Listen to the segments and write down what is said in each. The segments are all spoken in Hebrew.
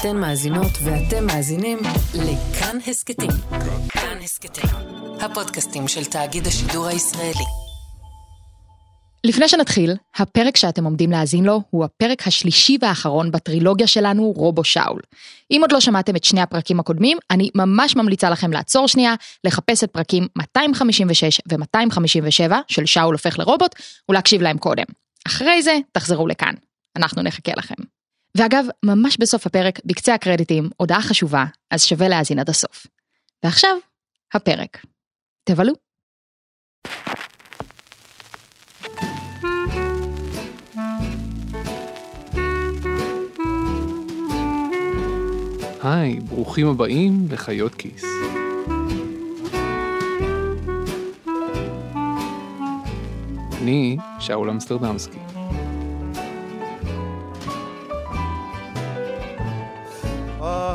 אתן מאזינות ואתם מאזינים לכאן הסכתים. כאן הסכתים, הפודקאסטים של תאגיד השידור הישראלי. לפני שנתחיל, הפרק שאתם עומדים להאזין לו הוא הפרק השלישי והאחרון בטרילוגיה שלנו, רובו שאול. אם עוד לא שמעתם את שני הפרקים הקודמים, אני ממש ממליצה לכם לעצור שנייה, לחפש את פרקים 256 ו-257 של שאול הופך לרובוט, ולהקשיב להם קודם. אחרי זה, תחזרו לכאן. אנחנו נחכה לכם. ואגב, ממש בסוף הפרק, בקצה הקרדיטים, הודעה חשובה, אז שווה להאזין עד הסוף. ועכשיו, הפרק. תבלו. היי, ברוכים הבאים לחיות כיס. אני שאול אמסטרדמסקי.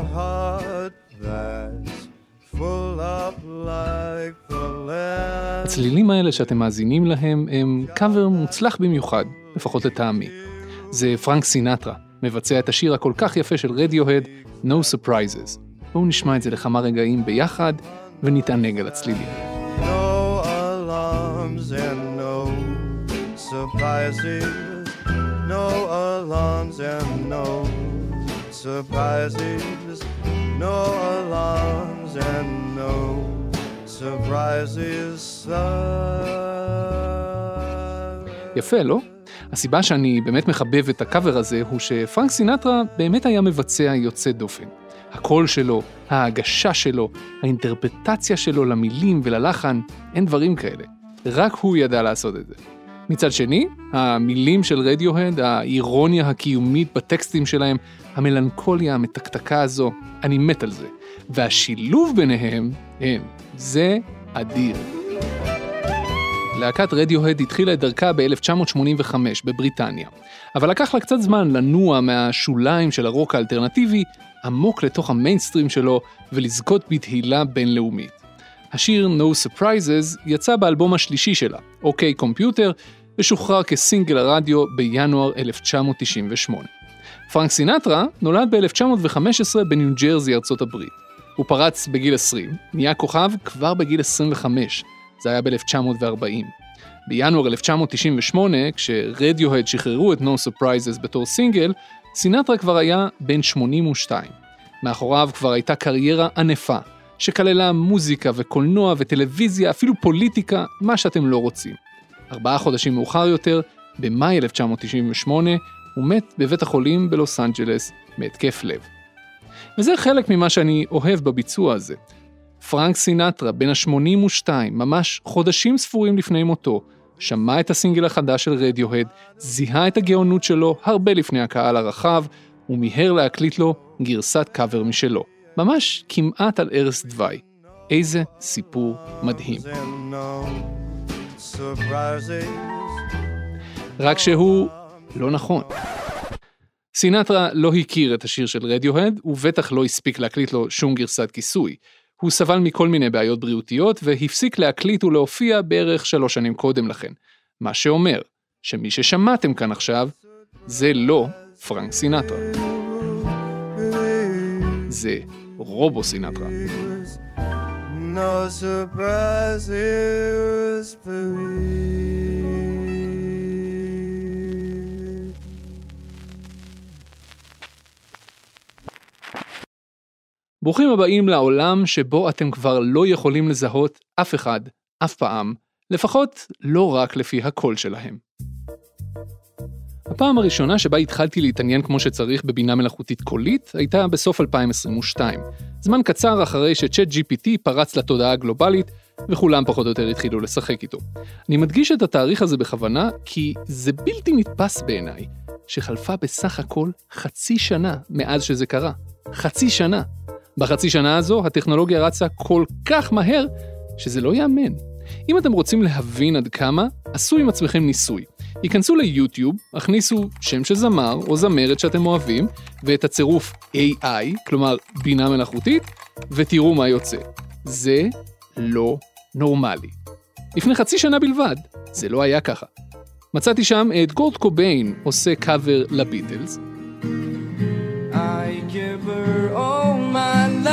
A heart that's full of life, the land. הצלילים האלה שאתם מאזינים להם הם קאבר מוצלח במיוחד, לפחות לטעמי. זה פרנק סינטרה, מבצע את השיר הכל כך יפה של רדיוהד, No Surprises. בואו נשמע את זה לכמה רגעים ביחד, ונתענג על הצלילים. No alarms and no surprises. No alarms and no surprises. No alarms and no surprises. יפה, לא? הסיבה שאני באמת מחבב את הקאבר הזה הוא שפרנק סינטרה באמת היה מבצע יוצא דופן. הקול שלו, ההגשה שלו, האינטרפטציה שלו למילים וללחן, אין דברים כאלה. רק הוא ידע לעשות את זה. מצד שני, המילים של רדיוהד, האירוניה הקיומית בטקסטים שלהם, המלנכוליה המתקתקה הזו, אני מת על זה. והשילוב ביניהם, אין, זה אדיר. להקת רדיוהד התחילה את דרכה ב-1985 בבריטניה, אבל לקח לה קצת זמן לנוע מהשוליים של הרוק האלטרנטיבי עמוק לתוך המיינסטרים שלו ולזכות בתהילה בינלאומית. השיר No Surprises יצא באלבום השלישי שלה, OK Computer, ושוחרר כסינגל הרדיו בינואר 1998. פרנק סינטרה נולד ב-1915 בניו ג'רזי, ארצות הברית. הוא פרץ בגיל 20, נהיה כוכב כבר בגיל 25, זה היה ב-1940. בינואר 1998, כשרדיוהד שחררו את No Surprises בתור סינגל, סינטרה כבר היה בן 82. מאחוריו כבר הייתה קריירה ענפה, שכללה מוזיקה וקולנוע וטלוויזיה, אפילו פוליטיקה, מה שאתם לא רוצים. ארבעה חודשים מאוחר יותר, במאי 1998, הוא מת בבית החולים בלוס אנג'לס מהתקף לב. וזה חלק ממה שאני אוהב בביצוע הזה. פרנק סינטרה, בן ה-82, ממש חודשים ספורים לפני מותו, שמע את הסינגל החדש של רדיוהד, זיהה את הגאונות שלו הרבה לפני הקהל הרחב, ומיהר להקליט לו גרסת קאבר משלו. ממש כמעט על ערש דווי. איזה סיפור מדהים. רק שהוא לא נכון. סינטרה לא הכיר את השיר של רדיוהד, ובטח לא הספיק להקליט לו שום גרסת כיסוי. הוא סבל מכל מיני בעיות בריאותיות, והפסיק להקליט ולהופיע בערך שלוש שנים קודם לכן. מה שאומר, שמי ששמעתם כאן עכשיו, זה לא פרנק סינטרה. זה רובו סינטרה. No surprises for me. ברוכים הבאים לעולם שבו אתם כבר לא יכולים לזהות אף אחד, אף פעם, לפחות לא רק לפי הקול שלהם. הפעם הראשונה שבה התחלתי להתעניין כמו שצריך בבינה מלאכותית קולית הייתה בסוף 2022, זמן קצר אחרי שצ'אט GPT פרץ לתודעה הגלובלית וכולם פחות או יותר התחילו לשחק איתו. אני מדגיש את התאריך הזה בכוונה כי זה בלתי נתפס בעיניי, שחלפה בסך הכל חצי שנה מאז שזה קרה. חצי שנה. בחצי שנה הזו הטכנולוגיה רצה כל כך מהר, שזה לא ייאמן. אם אתם רוצים להבין עד כמה, עשו עם עצמכם ניסוי. היכנסו ליוטיוב, הכניסו שם של זמר או זמרת שאתם אוהבים, ואת הצירוף AI, כלומר בינה מלאכותית, ותראו מה יוצא. זה לא נורמלי. לפני חצי שנה בלבד, זה לא היה ככה. מצאתי שם את גורד קוביין עושה קאבר לביטלס,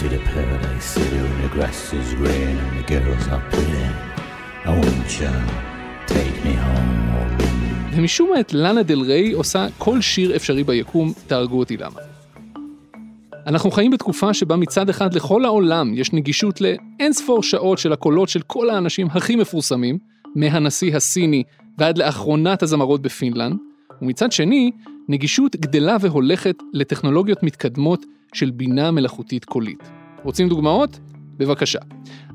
to the paradise city where the grass is green and the girls are pretty. I want you. Take me home. ומשום מה את לאנה דל ריי עושה כל שיר אפשרי ביקום, תהרגו אותי למה. אנחנו חיים בתקופה שבה מצד אחד לכל העולם יש נגישות לאין ספור שעות של הקולות של כל האנשים הכי מפורסמים, מהנשיא הסיני ועד לאחרונת הזמרות בפינלנד, ומצד שני, נגישות גדלה והולכת לטכנולוגיות מתקדמות של בינה מלאכותית קולית. רוצים דוגמאות? בבקשה.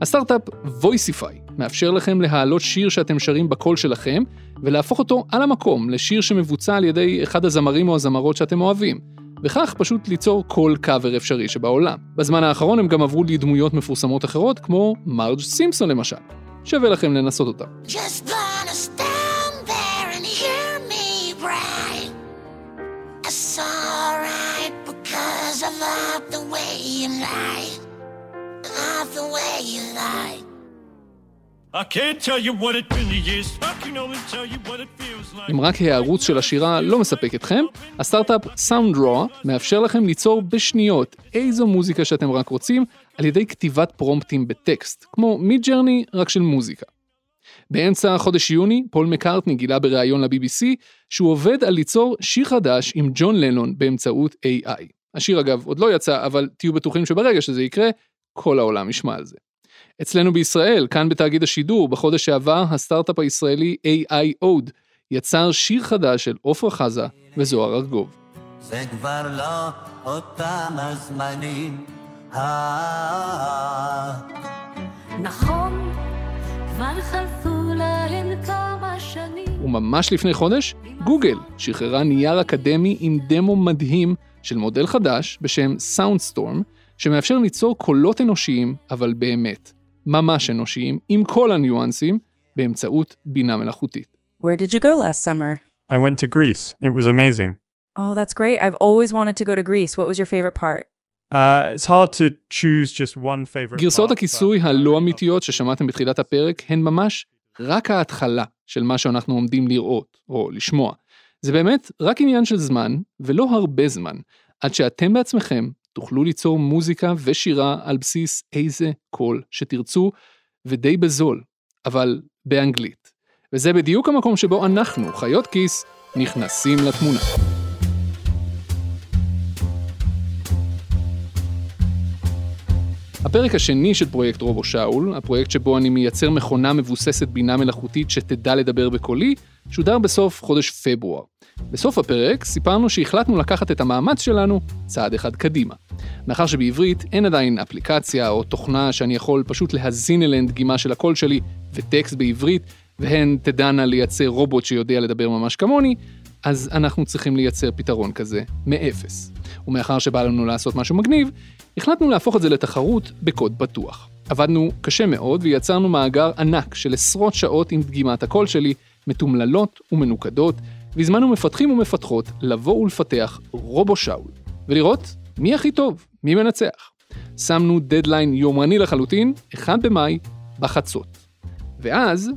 הסטארט-אפ Voicify מאפשר לכם להעלות שיר שאתם שרים בקול שלכם, ולהפוך אותו על המקום לשיר שמבוצע על ידי אחד הזמרים או הזמרות שאתם אוהבים. וכך פשוט ליצור כל קאבר אפשרי שבעולם. בזמן האחרון הם גם עברו לדמויות מפורסמות אחרות, כמו מרג' סימפסון למשל. שווה לכם לנסות אותם. Just you lie. Love the way you lie. I can't tell you what it really is. I can only tell you what it feels like. אם רק הערוץ של השירה לא מספק אתכם, הסטארט-אפ SoundRaw מאפשר לכם ליצור בשניות איזו מוזיקה שאתם רק רוצים, על ידי כתיבת פרומפטים בטקסט, כמו מידג'רני, רק של מוזיקה. באמצע חודש יוני, פול מקארטני גילה בריאיון ל-BBC שהוא עובד על ליצור שיר חדש עם ג'ון לנון באמצעות AI. השיר אגב עוד לא יצא, אבל תהיו בטוחים שברגע שזה יקרה, כל העולם ישמע על זה. אצלנו בישראל, כאן בתאגיד השידור, בחודש שעבר, הסטארט-אפ הישראלי AI Ode יצר שיר חדש של עפרה חזה וזוהר ארגוב. זה כבר לא אותם הזמנים. אה, נכון, כבר חלפו להן כמה שנים. וממש לפני חודש, גוגל שחררה נייר אקדמי עם דמו מדהים של מודל חדש בשם Soundstorm, שמאפשר ליצור קולות אנושיים, אבל באמת, ממש אנושיים, עם כל הניואנסים, באמצעות בינה מלאכותית. Where did you go last summer? I went to Greece. It was amazing. Oh, that's great. I've always wanted to go to Greece. What was your favorite part? Uh, it's hard to choose just one favorite. גרסאות part, הכיסוי הלא אמיתיות ששמעתם בתחילת הפרק הן ממש רק ההתחלה של מה שאנחנו עומדים לראות או לשמוע. זה באמת רק עניין של זמן, ולא הרבה זמן, עד שאתם בעצמכם תוכלו ליצור מוזיקה ושירה על בסיס איזה קול שתרצו, ודי בזול, אבל באנגלית. וזה בדיוק המקום שבו אנחנו, חיות כיס, נכנסים לתמונה. הפרק השני של פרויקט רובו שאול, הפרויקט שבו אני מייצר מכונה מבוססת בינה מלאכותית שתדע לדבר בקולי, שודר בסוף חודש פברואר. בסוף הפרק סיפרנו שהחלטנו לקחת את המאמץ שלנו צעד אחד קדימה. מאחר שבעברית אין עדיין אפליקציה או תוכנה שאני יכול פשוט להזין אליהן דגימה של הקול שלי וטקסט בעברית, והן תדענה לייצר רובוט שיודע לדבר ממש כמוני, אז אנחנו צריכים לייצר פתרון כזה מאפס. ומאחר שבא לנו לעשות משהו מגניב, החלטנו להפוך את זה לתחרות בקוד פתוח. עבדנו קשה מאוד ויצרנו מאגר ענק של עשרות שעות עם דגימת הקול שלי, מתומללות ומנוקדות, והזמנו מפתחים ומפתחות לבוא ולפתח רובו שאול, ולראות מי הכי טוב, מי מנצח. שמנו דדליין יומרני לחלוטין, 1 במאי, בחצות. ואז,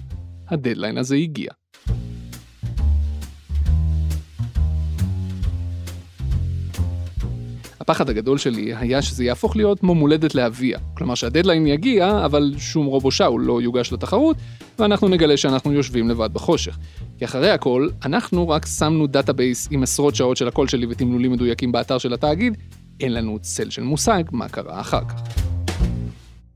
הדדליין הזה הגיע. הפחד הגדול שלי היה שזה יהפוך להיות כמו יומולדת לאביה. כלומר שהדדליין יגיע, אבל שום רובו שאול לא יוגש לתחרות, ואנחנו נגלה שאנחנו יושבים לבד בחושך. כי אחרי הכל, אנחנו רק שמנו database עם עשרות שעות של הקול שלי ותמלולים מדויקים באתר של התאגיד, אין לנו צל של מושג מה קרה אחר כך.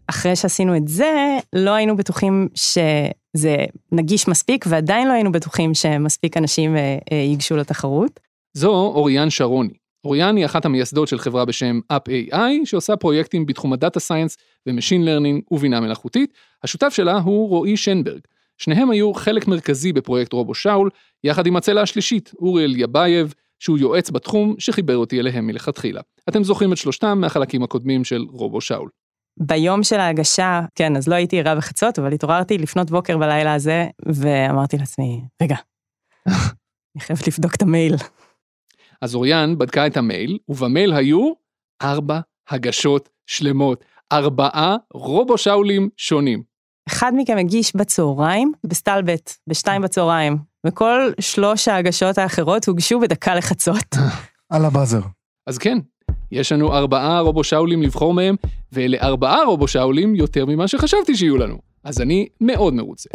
אחרי שעשינו את זה, לא היינו בטוחים שזה נגיש מספיק, ועדיין לא היינו בטוחים שמספיק אנשים אה, אה, ייגשו לתחרות. זו אוריאן שרוני. אוריאן היא אחת המייסדות של חברה בשם Up AI, שעושה פרויקטים בתחום ה data science ו machine learning ובינה מלאכותית. השותף שלה הוא רועי שנברג. שניהם היו חלק מרכזי בפרויקט רובו שאול, יחד עם הצלע השלישית, אוריאל יבייב, שהוא יועץ בתחום שחיבר אותי אליהם מלכתחילה. אתם זוכרים את שלושתם מהחלקים הקודמים של רובו שאול. ביום של ההגשה, כן, אז לא הייתי ערה בחצות, אבל התעוררתי לפנות בוקר בלילה הזה, ואמרתי לעצמי, רגע, אני חייבת לבדוק את המייל. אז אוריאן בדקה את המייל, ובמייל היו ארבע הגשות שלמות, ארבעה רובו שאולים שונים. אחד מכם הגיש בצהריים, בסטלבט, בשתיים בצהריים, וכל שלוש ההגשות האחרות הוגשו בדקה לחצות. על הבאזר. אז כן, יש לנו ארבעה רובו שאולים לבחור מהם, ואלה ארבעה רובו שאולים יותר ממה שחשבתי שיהיו לנו. אז אני מאוד מרוצה.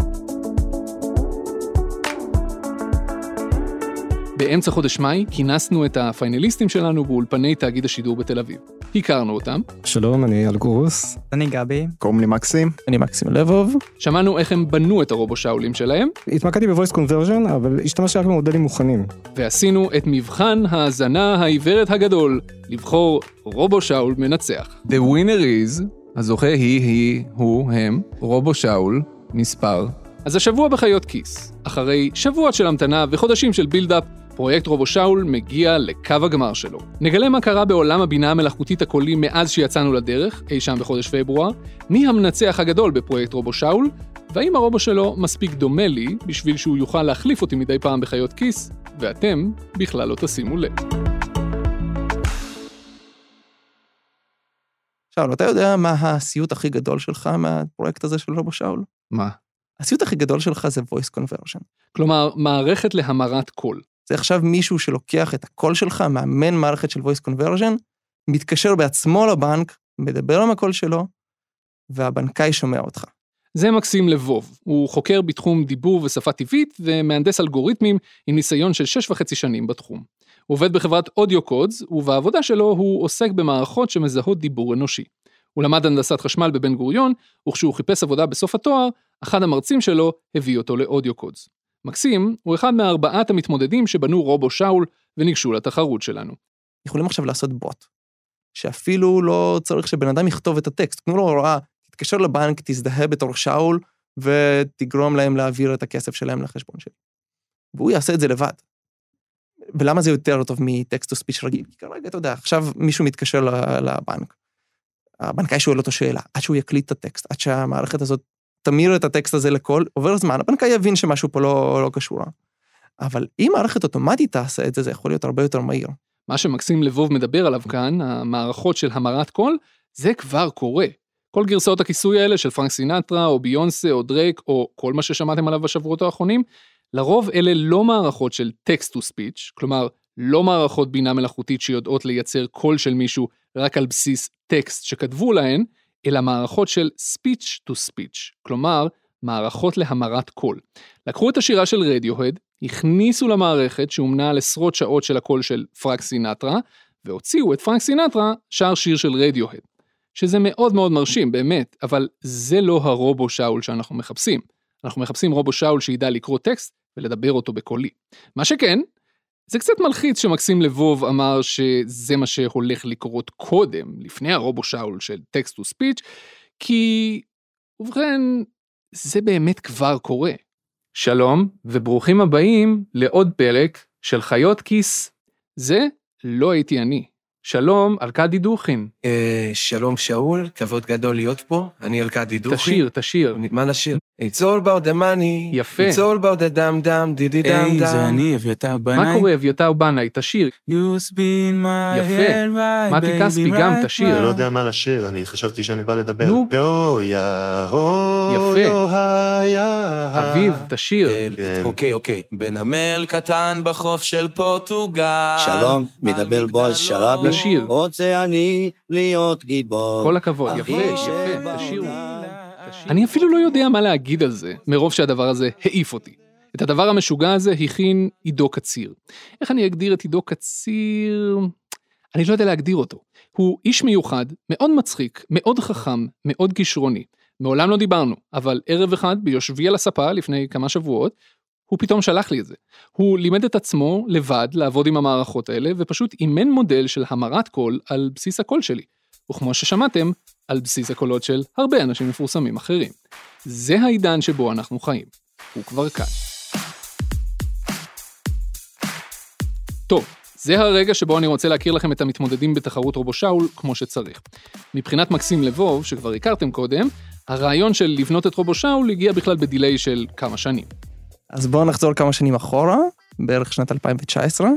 באמצע חודש מאי כינסנו את הפיינליסטים שלנו באולפני תאגיד השידור בתל אביב. הכרנו אותם, שלום, אני אייל גורוס. אני גבי. קוראים לי מקסים. אני מקסים לבוב. שמענו איך הם בנו את הרובו שאולים שלהם, התמקדתי ב voice conversion, אבל השתמשתי רק במודלים מוכנים. ועשינו את מבחן ההאזנה העיוורת הגדול, לבחור רובו שאול מנצח. The winner is, הזוכה היא, היא, הוא, הם, רובו שאול, מספר. אז השבוע בחיות כיס, אחרי שבועות של המתנה וחודשים של build-up, פרויקט רובו שאול מגיע לקו הגמר שלו. נגלה מה קרה בעולם הבינה המלאכותית הקולי מאז שיצאנו לדרך, אי שם בחודש פברואר, מי המנצח הגדול בפרויקט רובו שאול, והאם הרובו שלו מספיק דומה לי בשביל שהוא יוכל להחליף אותי מדי פעם בחיות כיס, ואתם בכלל לא תשימו לב. שאול, אתה יודע מה הסיוט הכי גדול שלך מהפרויקט הזה של רובו שאול? מה? הסיוט הכי גדול שלך זה voice conversion. כלומר, מערכת להמרת קול. זה עכשיו מישהו שלוקח את הקול שלך, מאמן מערכת של voice conversion, מתקשר בעצמו לבנק, מדבר עם הקול שלו, והבנקאי שומע אותך. זה מקסים לבוב, הוא חוקר בתחום דיבור ושפה טבעית ומהנדס אלגוריתמים עם ניסיון של שש וחצי שנים בתחום. הוא עובד בחברת אודיו קודס, ובעבודה שלו הוא עוסק במערכות שמזהות דיבור אנושי. הוא למד הנדסת חשמל בבן גוריון, וכשהוא חיפש עבודה בסוף התואר, אחד המרצים שלו הביא אותו לאודיו קודס. מקסים הוא אחד מארבעת המתמודדים שבנו רובו שאול וניגשו לתחרות שלנו. יכולים עכשיו לעשות בוט, שאפילו לא צריך שבן אדם יכתוב את הטקסט. תנו לו הוראה, תתקשר לבנק, תזדהה בתור שאול, ותגרום להם להעביר את הכסף שלהם לחשבון שלי. והוא יעשה את זה לבד. ולמה זה יותר טוב מטקסט או ספיץ' רגיל? כי כרגע, אתה יודע, עכשיו מישהו מתקשר לבנק. הבנקאי שואל אותו שאלה, עד שהוא יקליט את הטקסט, עד שהמערכת הזאת תמיר את הטקסט הזה לקול, עובר זמן, הבנקאי יבין שמשהו פה לא, לא קשור. אבל אם מערכת אוטומטית תעשה את זה, זה יכול להיות הרבה יותר מהיר. מה שמקסים לבוב מדבר עליו כאן, המערכות של המרת קול, זה כבר קורה. כל גרסאות הכיסוי האלה של פרנק סינטרה, או ביונסה, או דרייק, או כל מה ששמעתם עליו בשבועות האחרונים, לרוב אלה לא מערכות של text to speech, כלומר, לא מערכות בינה מלאכותית שיודעות לייצר קול של מישהו רק על בסיס טקסט שכתבו להן, אלא מערכות של speech to speech, כלומר, מערכות להמרת קול. לקחו את השירה של רדיוהד, הכניסו למערכת שאומנה על עשרות שעות של הקול של פרנק סינטרה, והוציאו את פרנק סינטרה שר שיר של רדיוהד. שזה מאוד מאוד מרשים, באמת, אבל זה לא הרובו שאול שאנחנו מחפשים. אנחנו מחפשים רובו שאול שידע לקרוא טקסט ולדבר אותו בקולי. מה שכן, זה קצת מלחיץ שמקסים לבוב אמר שזה מה שהולך לקרות קודם, לפני הרובו שאול של text to speech, כי, ובכן, זה באמת כבר קורה. שלום, וברוכים הבאים לעוד פרק של חיות כיס. זה לא הייתי אני. שלום, ארכדי דוכין. אה, שלום שאול, כבוד גדול להיות פה, אני ארכדי דוכין. תשיר, תשיר. מה נשיר? It's all about the money. יפה. It's all about the דם דם דידי דם דם. היי, זה אני, אביתר בנאי. מה קורה, אביתר בנאי? תשיר. You spin my יפה. head right, מתי כספי גם right תשיר. אני לא יודע מה לשיר, אני חשבתי שאני בא לדבר. נו. יפה. אביב, תשיר. כן. אוקיי, אוקיי. בנמל קטן בחוף של פורטוגל. שלום, מדבר בועז שראבי. לשיר. רוצה אני להיות גיבור. כל הכבוד, יפה, יפה. תשירו. אני אפילו לא יודע מה להגיד על זה, מרוב שהדבר הזה העיף אותי. את הדבר המשוגע הזה הכין עידו קציר. איך אני אגדיר את עידו קציר? אני לא יודע להגדיר אותו. הוא איש מיוחד, מאוד מצחיק, מאוד חכם, מאוד כישרוני. מעולם לא דיברנו, אבל ערב אחד ביושבי על הספה לפני כמה שבועות, הוא פתאום שלח לי את זה. הוא לימד את עצמו לבד לעבוד עם המערכות האלה, ופשוט אימן מודל של המרת קול על בסיס הקול שלי. וכמו ששמעתם, על בסיס הקולות של הרבה אנשים מפורסמים אחרים. זה העידן שבו אנחנו חיים. הוא כבר כאן. טוב, זה הרגע שבו אני רוצה להכיר לכם את המתמודדים בתחרות רובו שאול כמו שצריך. מבחינת מקסים לבוב, שכבר הכרתם קודם, הרעיון של לבנות את רובו שאול הגיע בכלל בדיליי של כמה שנים. אז בואו נחזור כמה שנים אחורה, בערך שנת 2019.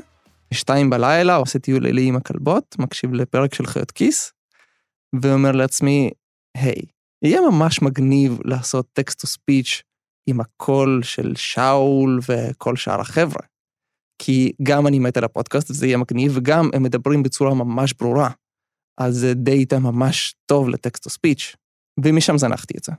בשתיים בלילה עושה טיול לילי עם הכלבות, מקשיב לפרק של חיות כיס, ואומר לעצמי, היי, יהיה ממש מגניב לעשות text to speech עם הקול של שאול וכל שאר החבר'ה. כי גם אני מת על הפודקאסט, וזה יהיה מגניב, וגם הם מדברים בצורה ממש ברורה. אז זה דאטה ממש טוב ל text to speech, ומשם זנחתי את זה.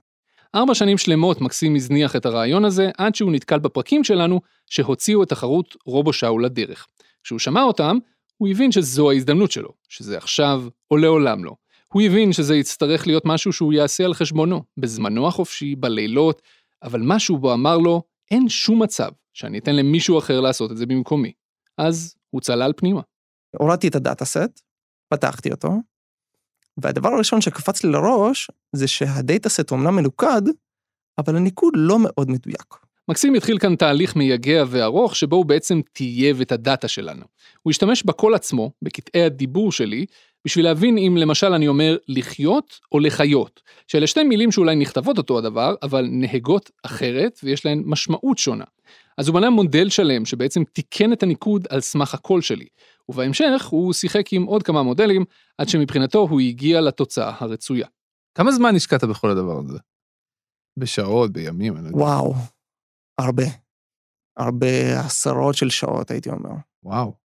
ארבע שנים שלמות מקסים הזניח את הרעיון הזה, עד שהוא נתקל בפרקים שלנו שהוציאו את תחרות רובו שאול לדרך. כשהוא שמע אותם, הוא הבין שזו ההזדמנות שלו, שזה עכשיו או לעולם לא. הוא הבין שזה יצטרך להיות משהו שהוא יעשה על חשבונו, בזמנו החופשי, בלילות, אבל משהו בו אמר לו, אין שום מצב שאני אתן למישהו אחר לעשות את זה במקומי. אז הוא צלל פנימה. הורדתי את ה data set, פתחתי אותו, והדבר הראשון שקפץ לי לראש זה שה data set אומנם מנוקד, אבל הניקוד לא מאוד מדויק. מקסים התחיל כאן תהליך מייגע וארוך שבו הוא בעצם טייב את הדאטה שלנו. הוא השתמש בקול עצמו, בקטעי הדיבור שלי, בשביל להבין אם למשל אני אומר לחיות או לחיות, שאלה שתי מילים שאולי נכתבות אותו הדבר, אבל נהגות אחרת ויש להן משמעות שונה. אז הוא בנה מודל שלם שבעצם תיקן את הניקוד על סמך הקול שלי, ובהמשך הוא שיחק עם עוד כמה מודלים, עד שמבחינתו הוא הגיע לתוצאה הרצויה. כמה זמן השקעת בכל הדבר הזה? בשעות, בימים, אני לא יודע. וואו, הרבה. הרבה עשרות של שעות, הייתי אומר. וואו.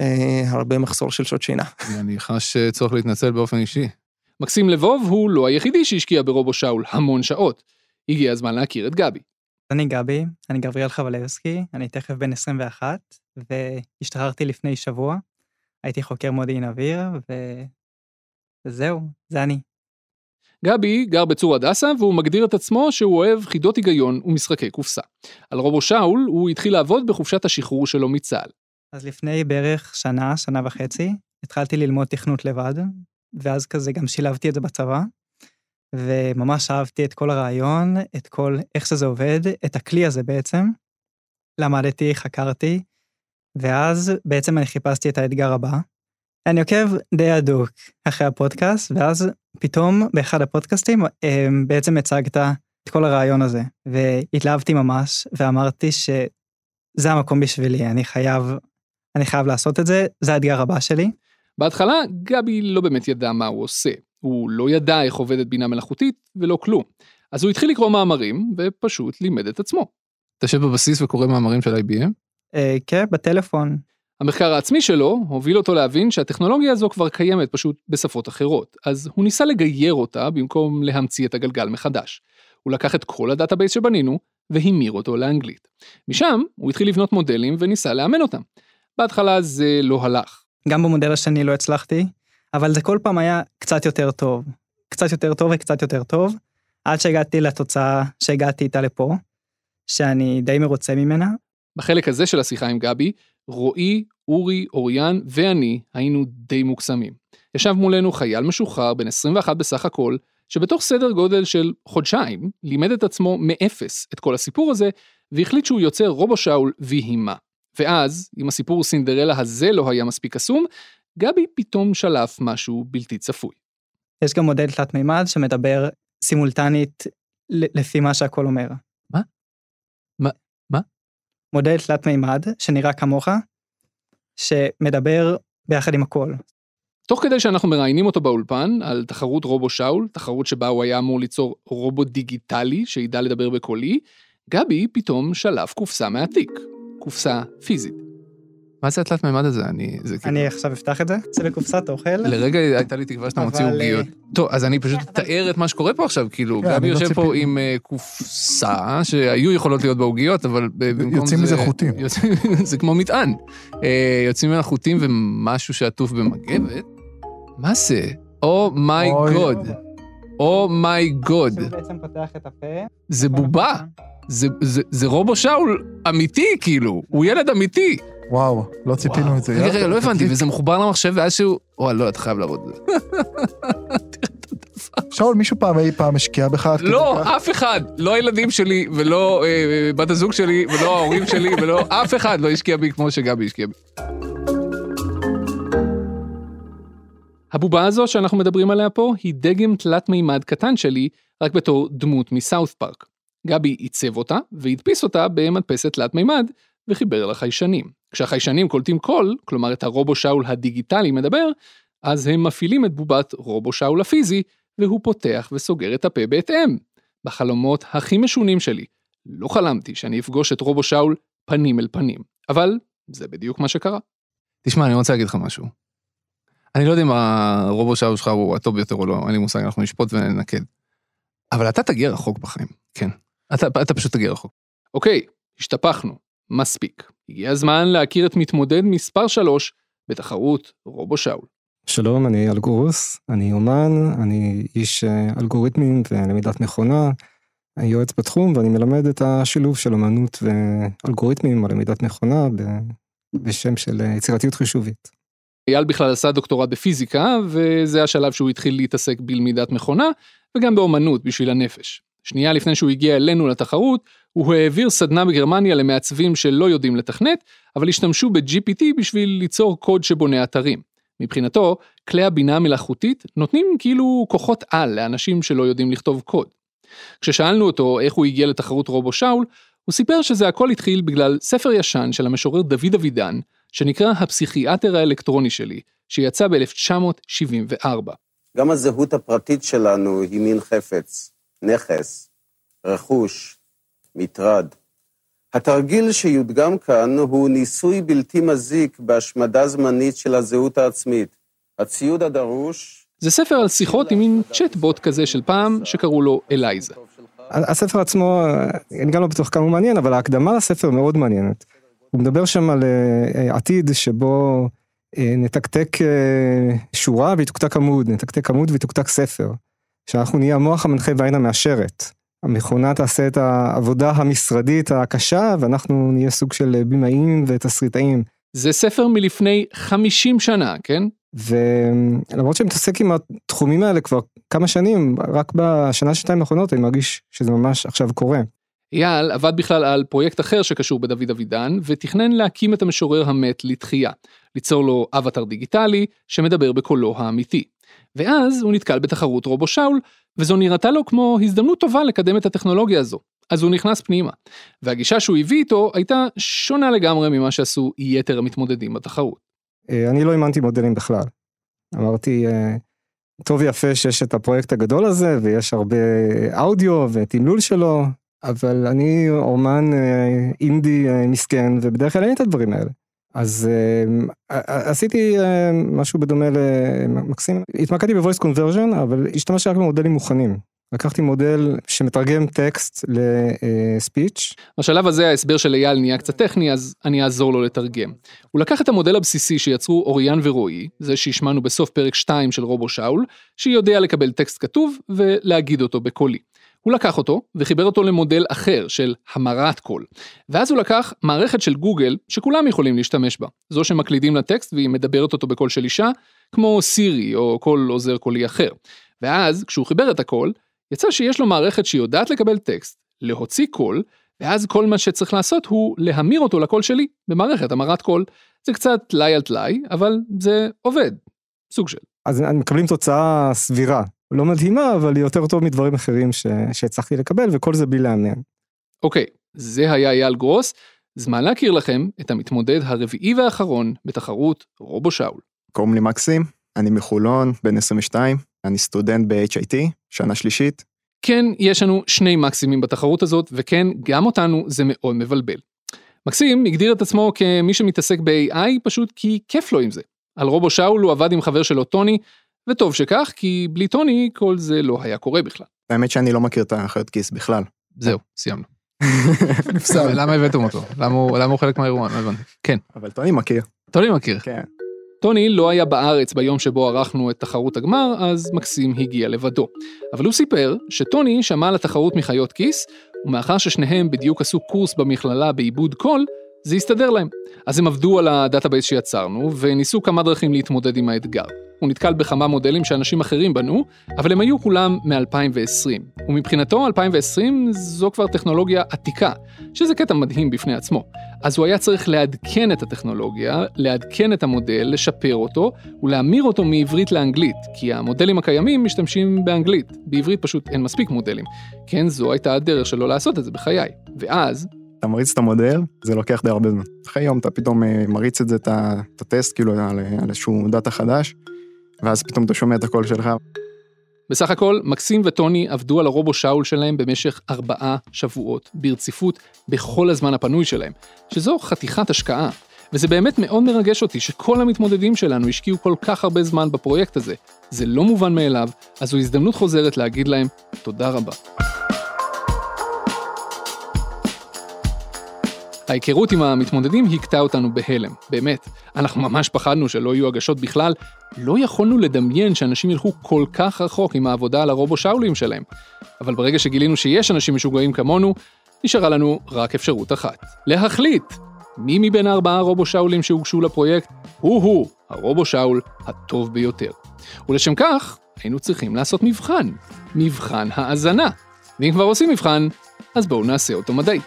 אה, הרבה מחסור של שעות שינה. אני חש צורך להתנצל באופן אישי. מקסים לבוב הוא לא היחידי שהשקיע ברובו שאול המון שעות. הגיע הזמן להכיר את גבי. אני גבי, אני גבריאל חבלבסקי, אני תכף בן 21, והשתחררתי לפני שבוע. הייתי חוקר מודיעין אוויר, ו... וזהו, זה אני. גבי גר בצור הדסה והוא מגדיר את עצמו שהוא אוהב חידות היגיון ומשחקי קופסה. על רובו שאול הוא התחיל לעבוד בחופשת השחרור שלו מצה"ל. אז לפני בערך שנה, שנה וחצי, התחלתי ללמוד תכנות לבד, ואז כזה גם שילבתי את זה בצבא, וממש אהבתי את כל הרעיון, את כל איך שזה עובד, את הכלי הזה בעצם. למדתי, חקרתי, ואז בעצם אני חיפשתי את האתגר הבא. אני עוקב די הדוק אחרי הפודקאסט, ואז פתאום באחד הפודקאסטים אמ, בעצם הצגת את כל הרעיון הזה, והתלהבתי ממש, ואמרתי שזה המקום בשבילי, אני חייב, אני חייב לעשות את זה, זה האתגר הבא שלי. בהתחלה גבי לא באמת ידע מה הוא עושה. הוא לא ידע איך עובדת בינה מלאכותית ולא כלום. אז הוא התחיל לקרוא מאמרים ופשוט לימד את עצמו. אתה יושב בבסיס וקורא מאמרים של IBM? אה, כן, בטלפון. המחקר העצמי שלו הוביל אותו להבין שהטכנולוגיה הזו כבר קיימת פשוט בשפות אחרות, אז הוא ניסה לגייר אותה במקום להמציא את הגלגל מחדש. הוא לקח את כל ה database שבנינו והמיר אותו לאנגלית. משם הוא התחיל לבנות מודלים וניסה לאמן אותם. בהתחלה זה לא הלך. גם במודל השני לא הצלחתי, אבל זה כל פעם היה קצת יותר טוב. קצת יותר טוב וקצת יותר טוב, עד שהגעתי לתוצאה שהגעתי איתה לפה, שאני די מרוצה ממנה. בחלק הזה של השיחה עם גבי, רועי, אורי, אוריאן ואני היינו די מוקסמים. ישב מולנו חייל משוחרר בן 21 בסך הכל, שבתוך סדר גודל של חודשיים לימד את עצמו מאפס את כל הסיפור הזה, והחליט שהוא יוצר רובו שאול ויהי מה. ואז, אם הסיפור סינדרלה הזה לא היה מספיק קסום, גבי פתאום שלף משהו בלתי צפוי. יש גם מודל תלת מימד שמדבר סימולטנית לפי מה שהכל אומר. מה? מה? מה? מודל תלת מימד שנראה כמוך, שמדבר ביחד עם הכל. תוך כדי שאנחנו מראיינים אותו באולפן על תחרות רובו שאול, תחרות שבה הוא היה אמור ליצור רובוט דיגיטלי שידע לדבר בקולי, גבי פתאום שלף קופסה מהתיק, קופסה פיזית. מה זה התלת מימד הזה? אני... זה כאילו... אני עכשיו אפתח את זה, זה בקופסת אוכל. לרגע הייתה לי תקווה שאתה מוציא עוגיות. אה, טוב, אז אני פשוט אתאר את מה שקורה פה עכשיו, כאילו, כן, גבי אני לא יושב פה. עם אה, קופסה שהיו יכולות להיות בה עוגיות, אבל במקום זה... יוצאים מזה חוטים. זה כמו מטען. אה, יוצאים ממנה חוטים ומשהו שעטוף במגבת. מה זה? Oh my, אוי. God. Oh my God. שהוא בעצם פותח את הפה. זה בובה. זה- זה- זה רובו שאול אמיתי, כאילו. הוא ילד אמיתי. וואו, לא ציפינו את זה. רגע, רגע, לא הבנתי. וזה מחובר למחשב ואז שהוא... וואי, לא, אתה חייב להראות את זה. שאול, מישהו פעם אי פעם השקיע בך? לא? אף אחד. לא הילדים שלי, ולא אה, בת הזוג שלי, ולא ההורים שלי, ולא... אף אחד לא השקיע בי כמו שגבי השקיע בי. הבובה הזו שאנחנו מדברים עליה פה היא דגם תלת מימד קטן שלי, רק בתור דמות מסאוף פארק. גבי עיצב אותה והדפיס אותה במדפסת תלת מימד וחיבר לחיישנים. כשהחיישנים קולטים קול, כלומר את הרובו שאול הדיגיטלי מדבר, אז הם מפעילים את בובת רובו שאול הפיזי, והוא פותח וסוגר את הפה בהתאם. בחלומות הכי משונים שלי, לא חלמתי שאני אפגוש את רובו שאול פנים אל פנים, אבל זה בדיוק מה שקרה. תשמע, אני רוצה להגיד לך משהו. אני לא יודע אם הרובו שאול שלך הוא הטוב ביותר או לא, אין לי מושג, אנחנו נשפוט וננקד. אבל אתה תגיע רחוק בחיים, כן. אתה, אתה פשוט תגיע רחוק. אוקיי, השתפכנו, מספיק. הגיע הזמן להכיר את מתמודד מספר 3 בתחרות רובו שאול. שלום, אני אלגורוס, אני אומן, אני איש אה, אלגוריתמים ולמידת מכונה, אני יועץ בתחום ואני מלמד את השילוב של אומנות ואלגוריתמים או למידת מכונה ב- בשם של אה, יצירתיות חישובית. אייל בכלל עשה דוקטורט בפיזיקה, וזה השלב שהוא התחיל להתעסק בלמידת מכונה, וגם באומנות בשביל הנפש. שנייה לפני שהוא הגיע אלינו לתחרות, הוא העביר סדנה בגרמניה למעצבים שלא יודעים לתכנת, אבל השתמשו ב-GPT בשביל ליצור קוד שבונה אתרים. מבחינתו, כלי הבינה המלאכותית נותנים כאילו כוחות על לאנשים שלא יודעים לכתוב קוד. כששאלנו אותו איך הוא הגיע לתחרות רובו שאול, הוא סיפר שזה הכל התחיל בגלל ספר ישן של המשורר דוד אבידן, שנקרא הפסיכיאטר האלקטרוני שלי, שיצא ב-1974. גם הזהות הפרטית שלנו היא מין חפץ, נכס, רכוש, מטרד. התרגיל שיודגם כאן הוא ניסוי בלתי מזיק בהשמדה זמנית של הזהות העצמית. הציוד הדרוש... זה ספר על שיחות עם מין צ'טבוט כזה של פעם, שקראו לו אלייזה. הספר עצמו, אני גם לא בטוח כמה הוא מעניין, אבל ההקדמה לספר מאוד מעניינת. הוא מדבר שם על אה, עתיד שבו אה, נתקתק אה, שורה ויתוקתק עמוד, נתקתק עמוד ויתוקתק ספר. שאנחנו נהיה המוח המנחה והעין המאשרת. המכונה תעשה את העבודה המשרדית הקשה, ואנחנו נהיה סוג של במאים ותסריטאים. זה ספר מלפני 50 שנה, כן? ולמרות שאני מתעסק עם התחומים האלה כבר כמה שנים, רק בשנה שנתיים האחרונות אני מרגיש שזה ממש עכשיו קורה. אייל עבד בכלל על פרויקט אחר שקשור בדוד אבידן, ותכנן להקים את המשורר המת לתחייה, ליצור לו אבטר דיגיטלי שמדבר בקולו האמיתי. ואז הוא נתקל בתחרות רובו שאול, וזו נראתה לו כמו הזדמנות טובה לקדם את הטכנולוגיה הזו. אז הוא נכנס פנימה. והגישה שהוא הביא איתו הייתה שונה לגמרי ממה שעשו יתר המתמודדים בתחרות. אה, אני לא האמנתי מודלים בכלל. אמרתי, אה, טוב ויפה שיש את הפרויקט הגדול הזה, ויש הרבה אודיו ותמלול שלו, אבל אני אומן אה, אינדי מסכן, ובדרך כלל אין את הדברים האלה. אז עשיתי משהו בדומה למקסים, התמקדתי בוויס קונברז'ן, אבל השתמשתי רק במודלים מוכנים. לקחתי מודל שמתרגם טקסט לספיץ'. בשלב הזה ההסבר של אייל נהיה קצת טכני, אז אני אעזור לו לתרגם. הוא לקח את המודל הבסיסי שיצרו אוריאן ורועי, זה שהשמענו בסוף פרק 2 של רובו שאול, שיודע לקבל טקסט כתוב ולהגיד אותו בקולי. הוא לקח אותו וחיבר אותו למודל אחר של המרת קול. ואז הוא לקח מערכת של גוגל שכולם יכולים להשתמש בה. זו שמקלידים לה טקסט והיא מדברת אותו בקול של אישה, כמו סירי או כל עוזר קולי אחר. ואז כשהוא חיבר את הקול, יצא שיש לו מערכת שיודעת לקבל טקסט, להוציא קול, ואז כל מה שצריך לעשות הוא להמיר אותו לקול שלי במערכת המרת קול. זה קצת טלאי על טלאי, אבל זה עובד. סוג של. אז מקבלים תוצאה סבירה. לא מדהימה, אבל היא יותר טוב מדברים אחרים ש... שהצלחתי לקבל, וכל זה בלי לאמן. אוקיי, זה היה אייל גרוס. זמן להכיר לכם את המתמודד הרביעי והאחרון בתחרות רובו שאול. קוראים לי מקסים, אני מחולון, בן 22, אני סטודנט ב-HIT, שנה שלישית. כן, יש לנו שני מקסימים בתחרות הזאת, וכן, גם אותנו זה מאוד מבלבל. מקסים הגדיר את עצמו כמי שמתעסק ב-AI פשוט כי כיף לו עם זה. על רובו שאול הוא עבד עם חבר שלו טוני, וטוב שכך, כי בלי טוני כל זה לא היה קורה בכלל. האמת שאני לא מכיר את האחיות כיס בכלל. זהו, סיימנו. נפסל. למה הבאתם אותו? למה הוא חלק מהאירוע? לא הבנתי. כן. אבל טוני מכיר. טוני מכיר. כן. טוני לא היה בארץ ביום שבו ערכנו את תחרות הגמר, אז מקסים הגיע לבדו. אבל הוא סיפר שטוני שמע על התחרות מחיות כיס, ומאחר ששניהם בדיוק עשו קורס במכללה בעיבוד קול, זה הסתדר להם. אז הם עבדו על ה database שיצרנו, וניסו כמה דרכים להתמודד עם האתגר. הוא נתקל בכמה מודלים שאנשים אחרים בנו, אבל הם היו כולם מ-2020. ומבחינתו 2020 זו כבר טכנולוגיה עתיקה, שזה קטע מדהים בפני עצמו. אז הוא היה צריך לעדכן את הטכנולוגיה, לעדכן את המודל, לשפר אותו ולהמיר אותו מעברית לאנגלית, כי המודלים הקיימים משתמשים באנגלית, בעברית פשוט אין מספיק מודלים. כן, זו הייתה הדרך שלו לעשות את זה בחיי. ואז... אתה מריץ את המודל, זה לוקח די הרבה זמן. אחרי יום אתה פתאום אה, מריץ את זה, את הטסט, כאילו, על איזשהו דאטה חדש, ואז פתאום אתה שומע את הקול שלך. בסך הכל, מקסים וטוני עבדו על הרובו שאול שלהם במשך ארבעה שבועות, ברציפות, בכל הזמן הפנוי שלהם, שזו חתיכת השקעה. וזה באמת מאוד מרגש אותי שכל המתמודדים שלנו השקיעו כל כך הרבה זמן בפרויקט הזה. זה לא מובן מאליו, אז זו הזדמנות חוזרת להגיד להם תודה רבה. ההיכרות עם המתמודדים הכתה אותנו בהלם, באמת. אנחנו ממש פחדנו שלא יהיו הגשות בכלל, לא יכולנו לדמיין שאנשים ילכו כל כך רחוק עם העבודה על הרובו שאולים שלהם. אבל ברגע שגילינו שיש אנשים משוגעים כמונו, נשארה לנו רק אפשרות אחת. להחליט מי מבין הארבעה רובו שאולים שהוגשו לפרויקט הוא-הוא הרובו שאול הטוב ביותר. ולשם כך, היינו צריכים לעשות מבחן. מבחן האזנה. ואם כבר עושים מבחן, אז בואו נעשה אותו מדעי.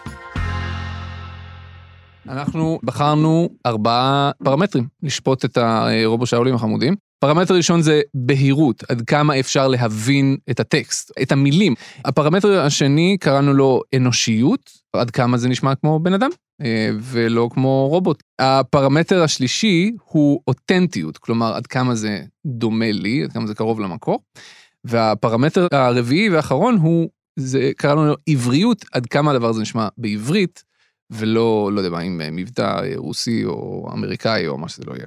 אנחנו בחרנו ארבעה פרמטרים לשפוט את הרובו שאולים החמודים. פרמטר ראשון זה בהירות, עד כמה אפשר להבין את הטקסט, את המילים. הפרמטר השני קראנו לו אנושיות, עד כמה זה נשמע כמו בן אדם, אה, ולא כמו רובוט. הפרמטר השלישי הוא אותנטיות, כלומר עד כמה זה דומה לי, עד כמה זה קרוב למקור. והפרמטר הרביעי והאחרון הוא, זה קראנו לו עבריות, עד כמה הדבר הזה נשמע בעברית, ולא, לא יודע מה, עם מבטא רוסי או אמריקאי או מה שזה לא יהיה.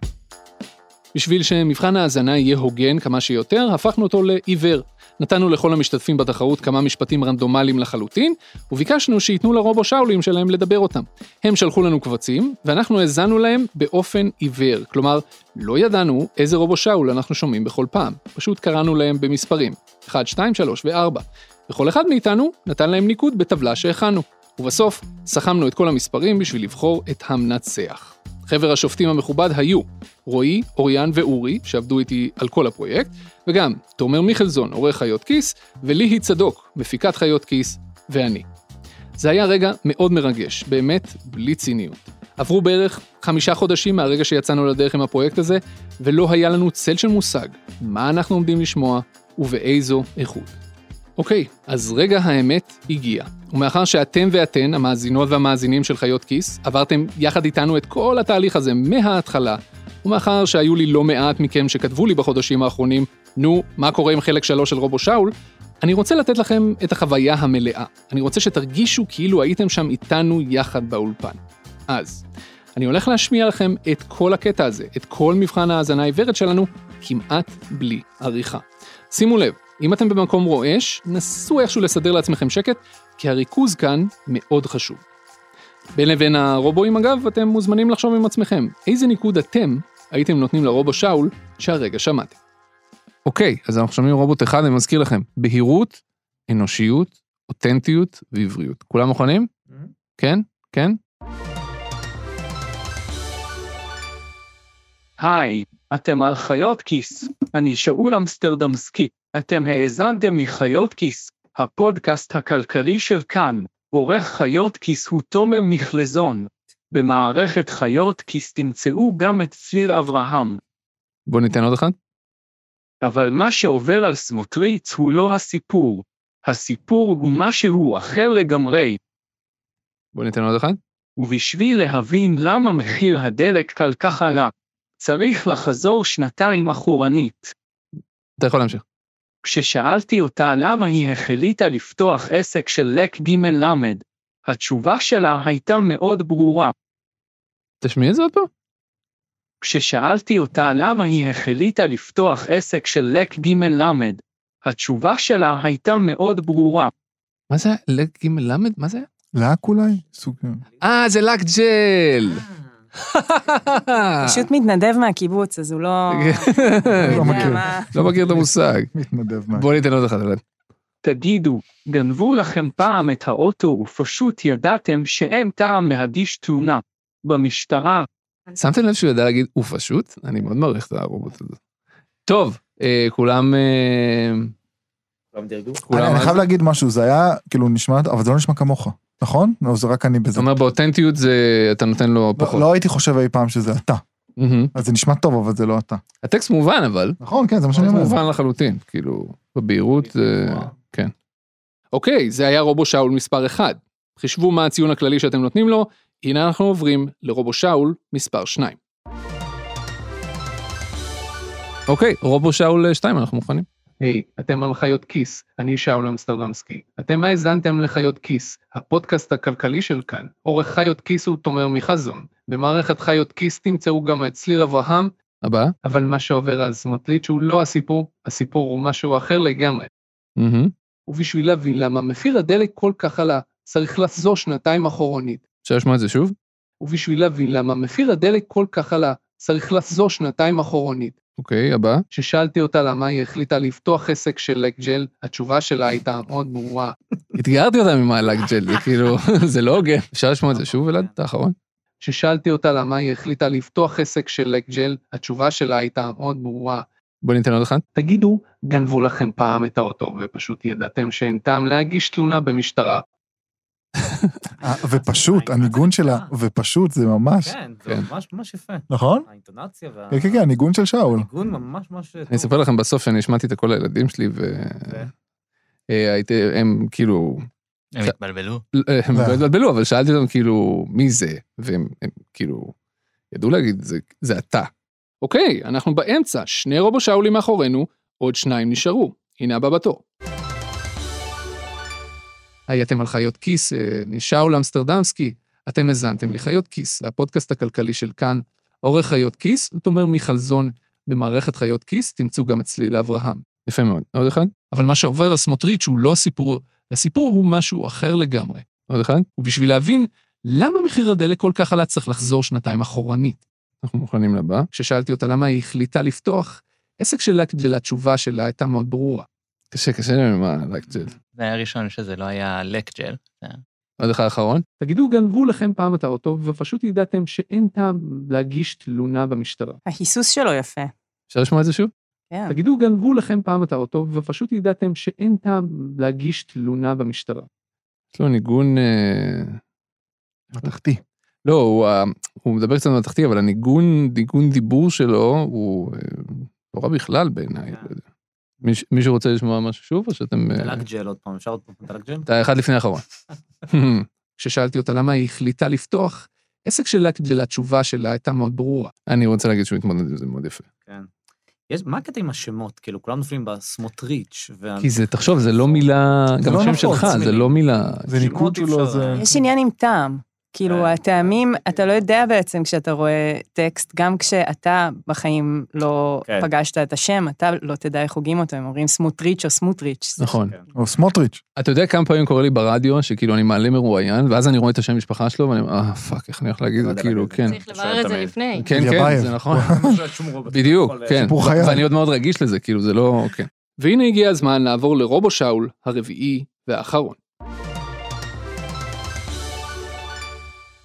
בשביל שמבחן ההאזנה יהיה הוגן כמה שיותר, הפכנו אותו לעיוור. נתנו לכל המשתתפים בתחרות כמה משפטים רנדומליים לחלוטין, וביקשנו שייתנו לרובו שאולים שלהם לדבר אותם. הם שלחו לנו קבצים, ואנחנו האזנו להם באופן עיוור. כלומר, לא ידענו איזה רובו שאול אנחנו שומעים בכל פעם. פשוט קראנו להם במספרים. 1, 2, 3 ו-4. וכל אחד מאיתנו נתן להם ניקוד בטבלה שהכנו. ובסוף, סכמנו את כל המספרים בשביל לבחור את המנצח. חבר השופטים המכובד היו רועי, אוריאן ואורי, שעבדו איתי על כל הפרויקט, וגם תומר מיכלזון, עורך חיות כיס, וליהי צדוק, מפיקת חיות כיס, ואני. זה היה רגע מאוד מרגש, באמת בלי ציניות. עברו בערך חמישה חודשים מהרגע שיצאנו לדרך עם הפרויקט הזה, ולא היה לנו צל של מושג מה אנחנו עומדים לשמוע ובאיזו איכות. אוקיי, אז רגע האמת הגיע. ומאחר שאתם ואתן, המאזינות והמאזינים של חיות כיס, עברתם יחד איתנו את כל התהליך הזה מההתחלה, ומאחר שהיו לי לא מעט מכם שכתבו לי בחודשים האחרונים, נו, מה קורה עם חלק שלוש של רובו שאול, אני רוצה לתת לכם את החוויה המלאה. אני רוצה שתרגישו כאילו הייתם שם איתנו יחד באולפן. אז, אני הולך להשמיע לכם את כל הקטע הזה, את כל מבחן ההאזנה העיוורת שלנו, כמעט בלי עריכה. שימו לב, אם אתם במקום רועש, נסו איכשהו לסדר לעצמכם שקט, כי הריכוז כאן מאוד חשוב. בין לבין הרובואים אגב, אתם מוזמנים לחשוב עם עצמכם, איזה ניקוד אתם הייתם נותנים לרובו שאול שהרגע שמעתם. אוקיי, אז אנחנו שומעים רובוט אחד, אני מזכיר לכם, בהירות, אנושיות, אותנטיות ועבריות. כולם מוכנים? כן? כן? היי, אתם על חיות כיס. אני שאול אמסטרדמסקי. אתם האזנתם מחיות כיס, הפודקאסט הכלכלי של כאן. עורך חיות כיס הוא תומר מכלזון. במערכת חיות כיס תמצאו גם את צביר אברהם. בואו ניתן עוד אחד. אבל מה שעובר על סמוטריץ הוא לא הסיפור. הסיפור הוא משהו אחר לגמרי. בואו ניתן עוד אחד. ובשביל להבין למה מחיר הדלק כל כך עלה, צריך לחזור שנתיים אחורנית. אתה יכול להמשיך. כששאלתי אותה למה היא החליטה לפתוח עסק של לק ג' למד, התשובה שלה הייתה מאוד ברורה. תשמיע את זה עוד פעם. כששאלתי אותה למה היא החליטה לפתוח עסק של לק ג' למד, התשובה שלה הייתה מאוד ברורה. מה זה לק ג' למד? מה זה? לק אולי? סוג... אה, זה לק ג'ל. פשוט מתנדב מהקיבוץ, אז הוא לא... לא מכיר. לא מכיר את המושג. מתנדב מה... בוא ניתן עוד אחד. תגידו, גנבו לכם פעם את האוטו ופשוט ידעתם שאין טעם להגיש תלונה. במשטרה, שמתם לב שהוא ידע להגיד הוא פשוט? אני מאוד מעריך את הרובוט הזה. טוב, אה, כולם... אה, כולם דירגו? אני חייב? להגיד משהו, זה היה, כאילו, נשמע, אבל זה לא נשמע כמוך, נכון? או זה רק אני אתה בזה. אומר באותנטיות זה, אתה נותן לו לא- פחות. לא הייתי חושב אי פעם שזה אתה. מהמם. אז זה נשמע טוב, אבל זה לא אתה. הטקסט מובן אבל. נכון, כן, זה מה שאני אומר. מובן לחלוטין, כאילו, בבהירות, זה... כן. אוקיי, זה היה רובו שאול מספר 1. חישבו מה הציון הכללי שאתם נותנים לו, הנה אנחנו עוברים לרובו שאול מספר 2. אוקיי, רובו שאול 2, אנחנו מוכנים. היי, אתם על חיות כיס, אני שאול אמסטרדמסקי. אתם האזנתם לחיות כיס, הפודקאסט הכלכלי של כאן. עורך חיות כיס הוא תומר מחזון. במערכת חיות כיס תמצאו גם את צליר אברהם, הבא. אבל מה שעובר על סמוטריץ' הוא לא הסיפור, הסיפור הוא משהו אחר לגמרי. מהמם. ובשביל להבין למה מחיר הדלק כל כך עלה, צריך לחזור שנתיים אחורנית. אפשר לשמוע את זה שוב? ובשביל להבין למה מחיר הדלק כל כך עלה, צריך לחזור שנתיים אחורנית. אוקיי, הבא. כששאלתי אותה למה היא החליטה לפתוח עסק של לקג'ל, התשובה שלה הייתה מאוד ברורה. אתגרתי אותם עם הלאגג'ל, זה כאילו, זה לא הוגן. אפשר לשמוע את זה שוב, אלעד? את האחרון? כששאלתי אותה למה היא החליטה לפתוח עסק של לקג'ל, התשובה שלה הייתה מאוד ברורה. בוא ניתן עוד אחד. תגידו, גנבו לכם פעם את האוטו ופשוט ידעתם שאין טעם להגיש תלונה במשטרה. אה, ופשוט, הניגון שלה, ופשוט זה ממש, כן, זה ממש ממש יפה. נכון? האינטונציה וה... כן, כן, כן, הניגון של שאול. הניגון ממש ממש. אני אספר לכם בסוף שאני השמעתי את הכל לילדים שלי, ו... אה, הם כאילו... הם התבלבלו. אה, הם לא התבלבלו, אבל שאלתי אותם כאילו, מי זה? והם הם כאילו, ידעו להגיד, "זה- זה אתה. אוקיי, אנחנו באמצע, שני רובו שאולים מאחורינו, עוד שניים נשארו. הנה הבא בתור. היי, אתם על חיות כיס, אה, שאול אמסטרדמסקי. אתם האזנתם לחיות כיס, הפודקאסט הכלכלי של כאן. עורך חיות כיס, זאת אומרת מיכלזון. במערכת חיות כיס תמצאו גם את צליל אברהם. יפה מאוד. עוד אחד? אבל מה שעובר על סמוטריץ' הוא לא הסיפור, הסיפור הוא משהו אחר לגמרי. עוד אחד? ובשביל להבין למה מחיר הדלק כל כך עלה צריך לחזור שנתיים אחורנית. אנחנו מוכנים לבא. כששאלתי אותה למה היא החליטה לפתוח עסק של לקג'ל, התשובה שלה הייתה מאוד ברורה. קשה, קשה לי עם הלקג'ל. זה היה ראשון שזה לא היה לקג'ל. זה היה- עוד אחד אחרון. תגידו, גנבו לכם פעם את האוטו, ופשוט ידעתם שאין טעם להגיש תלונה במשטרה. ההיסוס שלו יפה. אפשר לשמוע את זה שוב? כן. תגידו, גנבו לכם פעם את האוטו, ופשוט ידעתם שאין טעם להגיש תלונה במשטרה. יש לו ניגון... אה, מתכתי. לא, הוא, ה- הוא מדבר קצת מתחתי, אבל הניגון, ניגון דיבור שלו הוא אה, לא רע בכלל בעיניי. לא מישהו רוצה לשמוע משהו שוב, או שאתם... אה, דלק עוד פעם, אפשר עוד פעם דלק ג'ל? אתה אחד לפני האחרון. כששאלתי אותה למה היא החליטה לפתוח עסק של לקג'ל, התשובה שלה הייתה מאוד ברורה. אני רוצה להגיד שהוא התמודד עם זה מאוד יפה. כן. יש, מה הקטע עם השמות? כאילו, כולם נופלים בסמוטריץ'. וה... כי זה, תחשוב, זה לא מילה, גם לא השם נפוץ, שלך, זה. לא מילה. זה ניקוד שלו, זה... יש עניין עם טעם. כאילו, הטעמים, אתה לא יודע בעצם כשאתה רואה טקסט, גם כשאתה בחיים לא כן. פגשת את השם, אתה לא תדע איך הוגים אותו, הם אומרים סמוטריץ' או סמוטריץ'. נכון. או סמוטריץ'. אתה יודע כמה פעמים קורה לי ברדיו, שכאילו אני מעלה מרואיין, ואז אני רואה את השם משפחה שלו, ואני אומר, אה, fuck, איך אני הולך להגיד את זה, כאילו, כן. צריך לברר את זה לפני. כן, כן. זה נכון. בדיוק, כן. ואני עוד מאוד רגיש לזה, כאילו, זה לא, כן. והנה הגיע הזמן לעבור לרובו שאול, הרביעי והאחרון.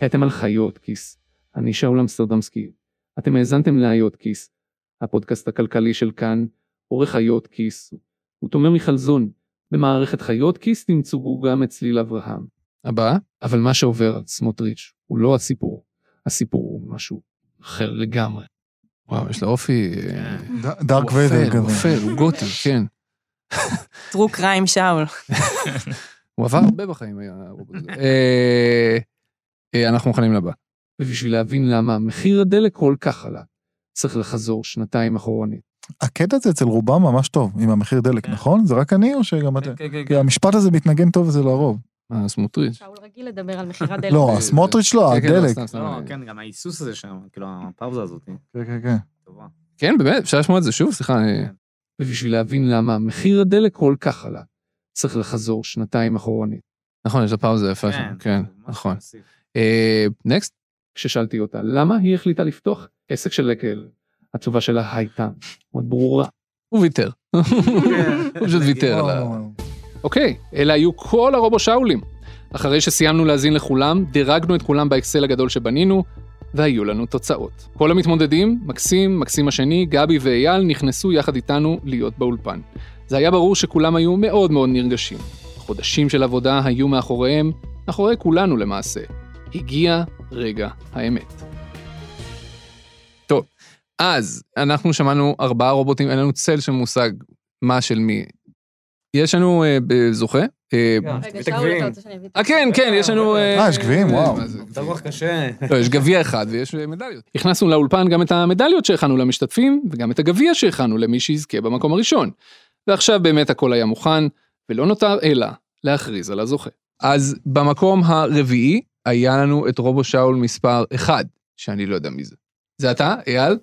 אתם על חיות כיס, אני שאול אמסטרדמסקי. אתם האזנתם להיות כיס, הפודקאסט הכלכלי של כאן, עורך חיות כיס, הוא תומר מיכלזון. במערכת חיות כיס תמצאו גם את צליל אברהם. הבא, אבל מה שעובר על סמוטריץ' הוא לא הסיפור, הסיפור הוא משהו אחר לגמרי. וואו, יש לו אופי... אה, דארק ויידר כזה. הוא אפל, הוא גותי, כן. טרו קריים שאול. הוא עבר הרבה בחיים, היה הרובוט הזה. אה, אה, אנחנו מוכנים לבא. ובשביל להבין למה מחיר הדלק כל כך עלה, צריך לחזור שנתיים אחורנית. הקטע הזה אצל רובם ממש טוב, עם המחיר דלק, נכון? זה רק אני או שגם אתם? כן, כן, כי המשפט הזה מתנגן טוב אצל הרוב. מה, סמוטריץ'? שאול רגיל לדבר על מכירת דלק. לא, הסמוטריץ' לא, כן, כן, לא, הדלק. סתם. לא, כן, גם ההיסוס הזה שם, כאילו, הפאוזה הזאת. כן, כן, כן. כן, באמת, אפשר לשמוע את זה שוב? סליחה, אני... ובשביל להבין למה מחיר הדלק כל כך עלה, צריך לחזור שנתיים אחורנית. נכון, יש לה פאוזה יפה שם, כן, נכון. נקסט, כששאלתי אותה למה היא החליטה לפתוח עסק של לקל, התשובה שלה הייתה מאוד ברורה. הוא ויתר. הוא פשוט ויתר על ה... אוקיי, אלה היו כל הרובו שאולים. אחרי שסיימנו להאזין לכולם, דירגנו את כולם באקסל הגדול שבנינו, והיו לנו תוצאות. כל המתמודדים, מקסים, מקסים השני, גבי ואייל, נכנסו יחד איתנו להיות באולפן. זה היה ברור שכולם היו מאוד מאוד נרגשים. חודשים של עבודה היו מאחוריהם, מאחורי כולנו למעשה. הגיע רגע האמת. טוב, אז אנחנו שמענו ארבעה רובוטים, אין לנו צל של מושג מה של מי. יש לנו אה, זוכה. אה, רגע, שאול, אתה רוצה שאני אביא את אה, כן, כן, יש לנו... אה, יש גביעים, וואו. רוח קשה. לא, יש גביע אחד ויש מדליות. הכנסנו לאולפן גם את המדליות שהכנו למשתתפים, וגם את הגביע שהכנו למי שיזכה במקום הראשון. ועכשיו באמת הכל היה מוכן, ולא נותר אלא להכריז על הזוכה. אז במקום הרביעי היה לנו את רובו שאול מספר 1, שאני לא יודע מי זה. זה אתה, אייל?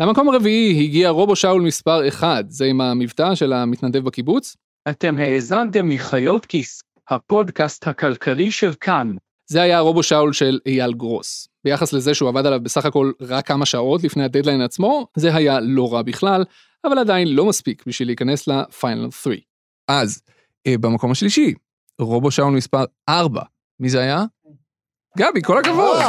למקום הרביעי הגיע רובו שאול מספר 1, זה עם המבטא של המתנדב בקיבוץ. אתם האזנתם מחיות כיס, הפודקאסט הכלכלי של כאן. זה היה רובו שאול של אייל גרוס. ביחס לזה שהוא עבד עליו בסך הכל רק כמה שעות לפני הדדליין עצמו, זה היה לא רע בכלל, אבל עדיין לא מספיק בשביל להיכנס לפיינל 3. אז, אה, במקום השלישי, רובו שאול מספר 4. מי זה היה? גבי, כל הכבוד.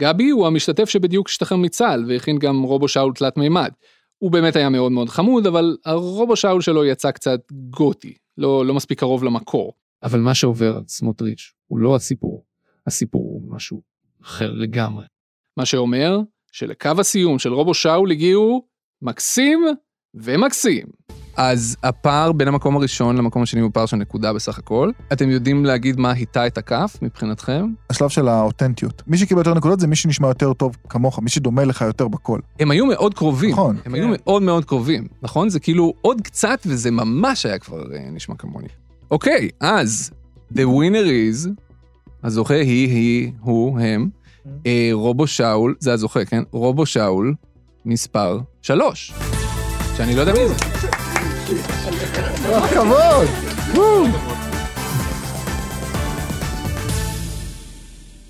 גבי הוא המשתתף שבדיוק השתחרר מצה"ל והכין גם רובו שאול תלת מימד. הוא באמת היה מאוד מאוד חמוד, אבל הרובו שאול שלו יצא קצת גותי, לא, לא מספיק קרוב למקור. אבל מה שעובר על סמוטריץ' הוא לא הסיפור, הסיפור הוא משהו אחר לגמרי. מה שאומר שלקו הסיום של רובו שאול הגיעו מקסים ומקסים. אז הפער בין המקום הראשון למקום השני הוא פער של נקודה בסך הכל. אתם יודעים להגיד מה היטה את הכף מבחינתכם? השלב של האותנטיות. מי שקיבל יותר נקודות זה מי שנשמע יותר טוב כמוך, מי שדומה לך יותר בקול. הם היו מאוד קרובים. נכון. הם היו מאוד מאוד קרובים, נכון? זה כאילו עוד קצת וזה ממש היה כבר אה, נשמע כמוני. אוקיי, אז the winner is, הזוכה היא, היא, הוא, הם, אה, רובו שאול, זה הזוכה, כן? רובו שאול, מספר שלוש. שאני לא יודע מי זה. כל הכבוד!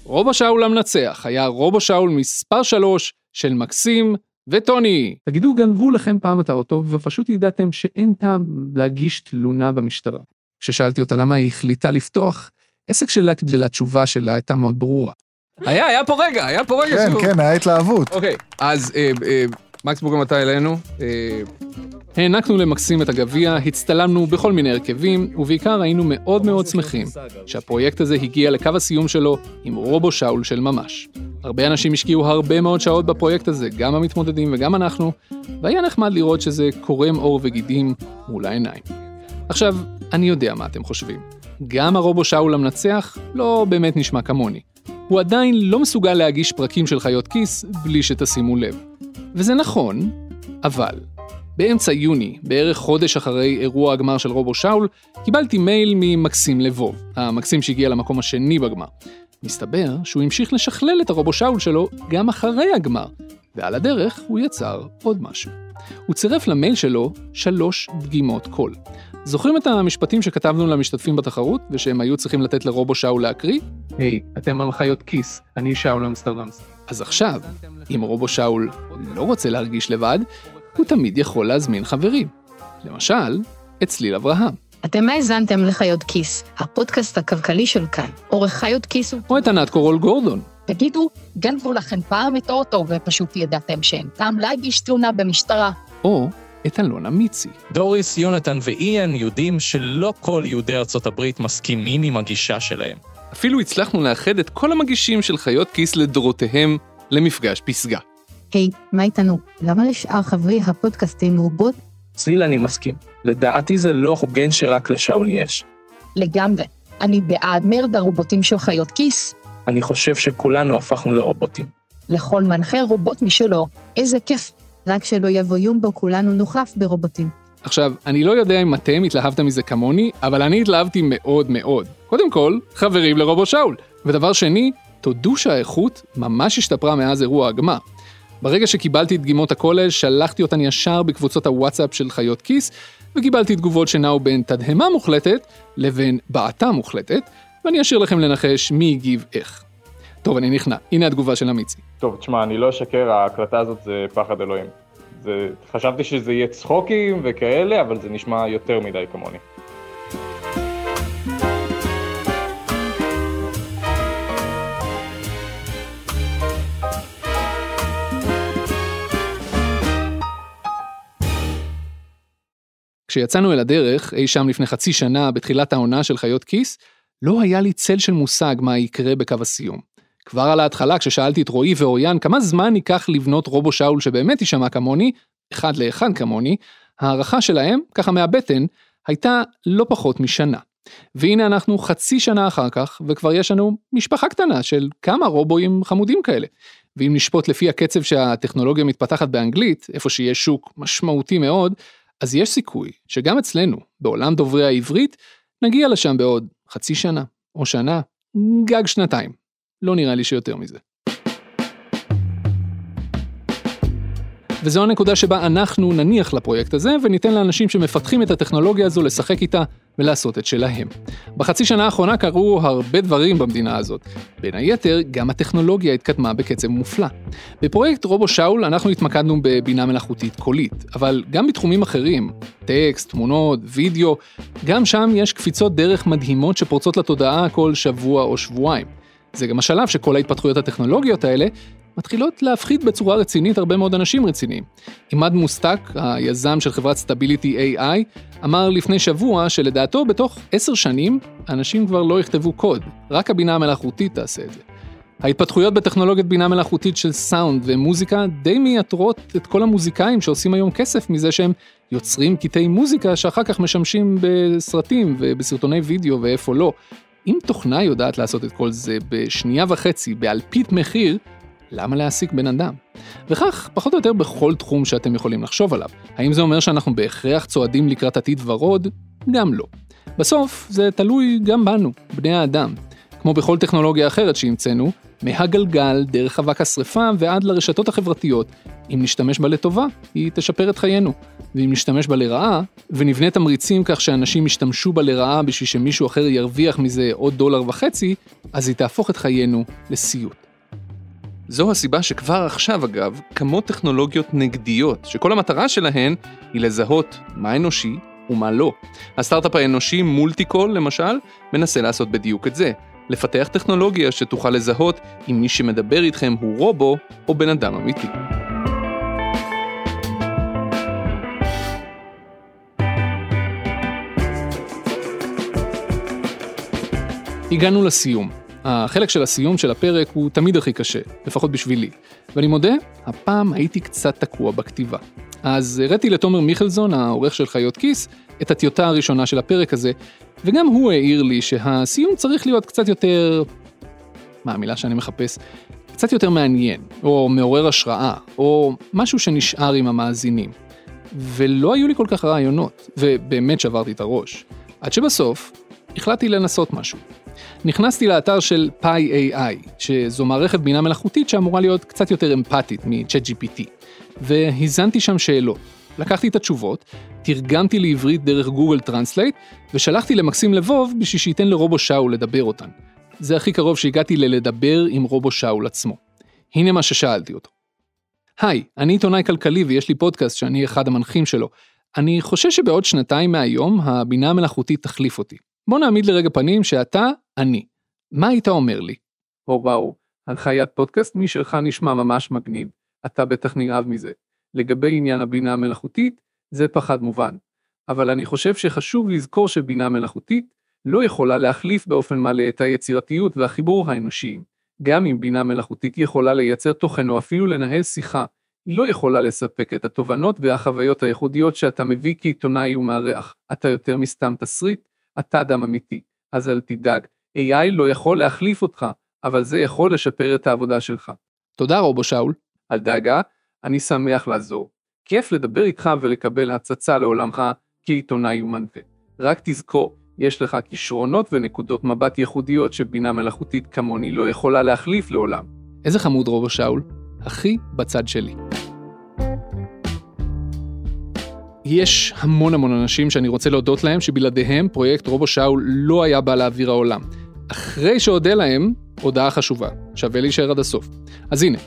רובו שאול המנצח היה רובו שאול מספר שלוש של מקסים וטוני. תגידו, גנבו לכם פעם את האוטו ופשוט ידעתם שאין טעם להגיש תלונה במשטרה. כששאלתי אותה למה היא החליטה לפתוח עסק שלה, התשובה שלה הייתה מאוד ברורה. היה, היה פה רגע, היה פה רגע. כן, שהוא- כן, היה התלהבות. אוקיי, אז אה, אה, מקס בוגם אתה אלינו. אה, הענקנו למקסים את הגביע, הצטלמנו בכל מיני הרכבים, ובעיקר היינו מאוד מאוד שמחים שהפרויקט הזה הגיע לקו הסיום שלו עם רובו שאול של ממש. הרבה אנשים השקיעו הרבה מאוד שעות בפרויקט הזה, גם המתמודדים וגם אנחנו, והיה נחמד לראות שזה קורם עור וגידים מול העיניים. עכשיו, אני יודע מה אתם חושבים. גם הרובו שאול המנצח לא באמת נשמע כמוני. הוא עדיין לא מסוגל להגיש פרקים של חיות כיס בלי שתשימו לב. וזה נכון, אבל באמצע יוני, בערך חודש אחרי אירוע הגמר של רובו שאול, קיבלתי מייל ממקסים לבוב, המקסים שהגיע למקום השני בגמר. מסתבר שהוא המשיך לשכלל את הרובו שאול שלו גם אחרי הגמר, ועל הדרך הוא יצר עוד משהו. הוא צירף למייל שלו שלוש דגימות קול. זוכרים את המשפטים שכתבנו למשתתפים בתחרות, ושהם היו צריכים לתת לרובו שאול להקריא? היי, אתם על חיות כיס, אני שאול אמסטרדמסקי. אז עכשיו, אם רובו שאול לא רוצה להרגיש לבד, הוא תמיד יכול להזמין חברים. למשל, את צליל אברהם. אתם האזנתם לחיות כיס, הפודקאסט הכלכלי של כאן. עורך חיות כיס הוא... או את ענת קורול גורדון. תגידו, גנבו לכם פעם את האוטו ופשוט ידעתם שאין טעם להגיש תלונה במשטרה. או את אלונה מיצי. דוריס, יונתן ואיאן יודעים שלא כל יהודי ארצות הברית מסכימים עם הגישה שלהם. אפילו הצלחנו לאחד את כל המגישים של חיות כיס לדורותיהם למפגש פסגה. היי, מה איתנו? למה לשאר חברי הפודקאסטים רובוט? צליל, אני מסכים. לדעתי זה לא הוגן שרק לשאול יש. לגמרי. אני בעד מרד הרובוטים של חיות כיס. אני חושב שכולנו הפכנו לרובוטים. לכל מנחה רובוט משלו. איזה כיף. רק שלא יבוא יום בו כולנו נוחלף ברובוטים. עכשיו, אני לא יודע אם אתם התלהבתם מזה כמוני, אבל אני התלהבתי מאוד מאוד. קודם כל, חברים לרובו שאול. ודבר שני, תודו שהאיכות ממש השתפרה מאז אירוע הגמר. ברגע שקיבלתי את דגימות הקולג' שלחתי אותן ישר בקבוצות הוואטסאפ של חיות כיס, וקיבלתי תגובות שנעו בין תדהמה מוחלטת לבין בעטה מוחלטת, ואני אשאיר לכם לנחש מי הגיב איך. טוב, אני נכנע, הנה התגובה של אמיצי. טוב, תשמע, אני לא אשקר, ההקלטה הזאת זה פחד אלוהים. זה, חשבתי שזה יהיה צחוקים וכאלה, אבל זה נשמע יותר מדי כמוני. כשיצאנו אל הדרך, אי שם לפני חצי שנה, בתחילת העונה של חיות כיס, לא היה לי צל של מושג מה יקרה בקו הסיום. כבר על ההתחלה, כששאלתי את רועי ואוריאן כמה זמן ייקח לבנות רובו שאול שבאמת יישמע כמוני, אחד לאחד כמוני, ההערכה שלהם, ככה מהבטן, הייתה לא פחות משנה. והנה אנחנו חצי שנה אחר כך, וכבר יש לנו משפחה קטנה של כמה רובואים חמודים כאלה. ואם נשפוט לפי הקצב שהטכנולוגיה מתפתחת באנגלית, איפה שיש שוק משמעותי מאוד, אז יש סיכוי שגם אצלנו, בעולם דוברי העברית, נגיע לשם בעוד חצי שנה, או שנה, גג שנתיים. לא נראה לי שיותר מזה. וזו הנקודה שבה אנחנו נניח לפרויקט הזה וניתן לאנשים שמפתחים את הטכנולוגיה הזו לשחק איתה ולעשות את שלהם. בחצי שנה האחרונה קרו הרבה דברים במדינה הזאת. בין היתר, גם הטכנולוגיה התקדמה בקצב מופלא. בפרויקט רובו שאול אנחנו התמקדנו בבינה מלאכותית קולית, אבל גם בתחומים אחרים, טקסט, תמונות, וידאו, גם שם יש קפיצות דרך מדהימות שפורצות לתודעה כל שבוע או שבועיים. זה גם השלב שכל ההתפתחויות הטכנולוגיות האלה מתחילות להפחיד בצורה רצינית הרבה מאוד אנשים רציניים. עימאד מוסטק, היזם של חברת Stability AI, אמר לפני שבוע שלדעתו בתוך עשר שנים אנשים כבר לא יכתבו קוד, רק הבינה המלאכותית תעשה את זה. ההתפתחויות בטכנולוגיית בינה מלאכותית של סאונד ומוזיקה די מייתרות את כל המוזיקאים שעושים היום כסף מזה שהם יוצרים קטעי מוזיקה שאחר כך משמשים בסרטים ובסרטוני וידאו ואיפה לא. אם תוכנה יודעת לעשות את כל זה בשנייה וחצי באלפית מחיר, למה להעסיק בן אדם? וכך, פחות או יותר בכל תחום שאתם יכולים לחשוב עליו. האם זה אומר שאנחנו בהכרח צועדים לקראת עתיד ורוד? גם לא. בסוף, זה תלוי גם בנו, בני האדם. כמו בכל טכנולוגיה אחרת שהמצאנו, מהגלגל, דרך אבק השרפה ועד לרשתות החברתיות. אם נשתמש בה לטובה, היא תשפר את חיינו. ואם נשתמש בה לרעה, ונבנה תמריצים כך שאנשים ישתמשו בה לרעה בשביל שמישהו אחר ירוויח מזה עוד דולר וחצי, אז היא תהפוך את חיינו לסיוט. זו הסיבה שכבר עכשיו אגב, קמות טכנולוגיות נגדיות, שכל המטרה שלהן היא לזהות מה אנושי ומה לא. הסטארט-אפ האנושי מולטיקול למשל, מנסה לעשות בדיוק את זה. לפתח טכנולוגיה שתוכל לזהות אם מי שמדבר איתכם הוא רובו או בן אדם אמיתי. הגענו לסיום. החלק של הסיום של הפרק הוא תמיד הכי קשה, לפחות בשבילי. ואני מודה, הפעם הייתי קצת תקוע בכתיבה. אז הראתי לתומר מיכלזון, העורך של חיות כיס, את הטיוטה הראשונה של הפרק הזה, וגם הוא העיר לי שהסיום צריך להיות קצת יותר... מה המילה שאני מחפש? קצת יותר מעניין, או מעורר השראה, או משהו שנשאר עם המאזינים. ולא היו לי כל כך רעיונות, ובאמת שברתי את הראש. עד שבסוף, החלטתי לנסות משהו. נכנסתי לאתר של Pi AI, שזו מערכת בינה מלאכותית שאמורה להיות קצת יותר אמפתית מ-ChatGPT, והזנתי שם שאלות. לקחתי את התשובות, תרגמתי לעברית דרך Google Translate, ושלחתי למקסים לבוב בשביל שייתן לרובו שאול לדבר אותן. זה הכי קרוב שהגעתי ללדבר עם רובו שאול עצמו. הנה מה ששאלתי אותו. היי, אני עיתונאי כלכלי ויש לי פודקאסט שאני אחד המנחים שלו. אני חושש שבעוד שנתיים מהיום הבינה המלאכותית תחליף אותי. בוא נעמיד לרגע פנים שאתה אני. מה היית אומר לי? או וואו, הנחיית פודקאסט משלך נשמע ממש מגניב. אתה בטח נרעב מזה. לגבי עניין הבינה המלאכותית, זה פחד מובן. אבל אני חושב שחשוב לזכור שבינה מלאכותית לא יכולה להחליף באופן מלא את היצירתיות והחיבור האנושיים. גם אם בינה מלאכותית יכולה לייצר תוכן או אפילו לנהל שיחה, היא לא יכולה לספק את התובנות והחוויות הייחודיות שאתה מביא כעיתונאי ומארח. אתה יותר מסתם תסריט, אתה אדם אמיתי, אז אל תדאג. AI לא יכול להחליף אותך, אבל זה יכול לשפר את העבודה שלך. תודה רובו שאול. אל דאגה, אני שמח לעזור. כיף לדבר איתך ולקבל הצצה לעולמך כעיתונאי ומנווה. רק תזכור, יש לך כישרונות ונקודות מבט ייחודיות שבינה מלאכותית כמוני לא יכולה להחליף לעולם. איזה חמוד רובו שאול, הכי בצד שלי. יש המון המון אנשים שאני רוצה להודות להם שבלעדיהם פרויקט רובו שאול לא היה בא לאוויר העולם. אחרי שאודה להם, הודעה חשובה, שווה להישאר עד הסוף. אז הנה,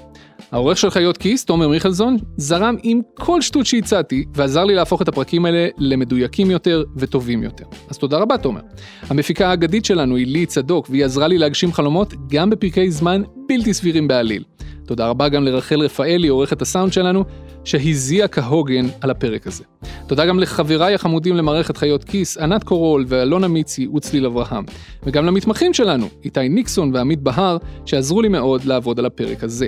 העורך של חיות כיס, תומר מיכלזון, זרם עם כל שטות שהצעתי, ועזר לי להפוך את הפרקים האלה למדויקים יותר וטובים יותר. אז תודה רבה, תומר. המפיקה האגדית שלנו היא לי צדוק, והיא עזרה לי להגשים חלומות גם בפרקי זמן בלתי סבירים בעליל. תודה רבה גם לרחל רפאלי, עורכת הסאונד שלנו, שהזיעה כהוגן על הפרק הזה. תודה גם לחבריי החמודים למערכת חיות כיס, ענת קורול ואלונה מיצי וצליל אברהם. וגם למתמחים שלנו, איתי ניקסון ועמית בהר, שעזרו לי מאוד לעבוד על הפרק הזה.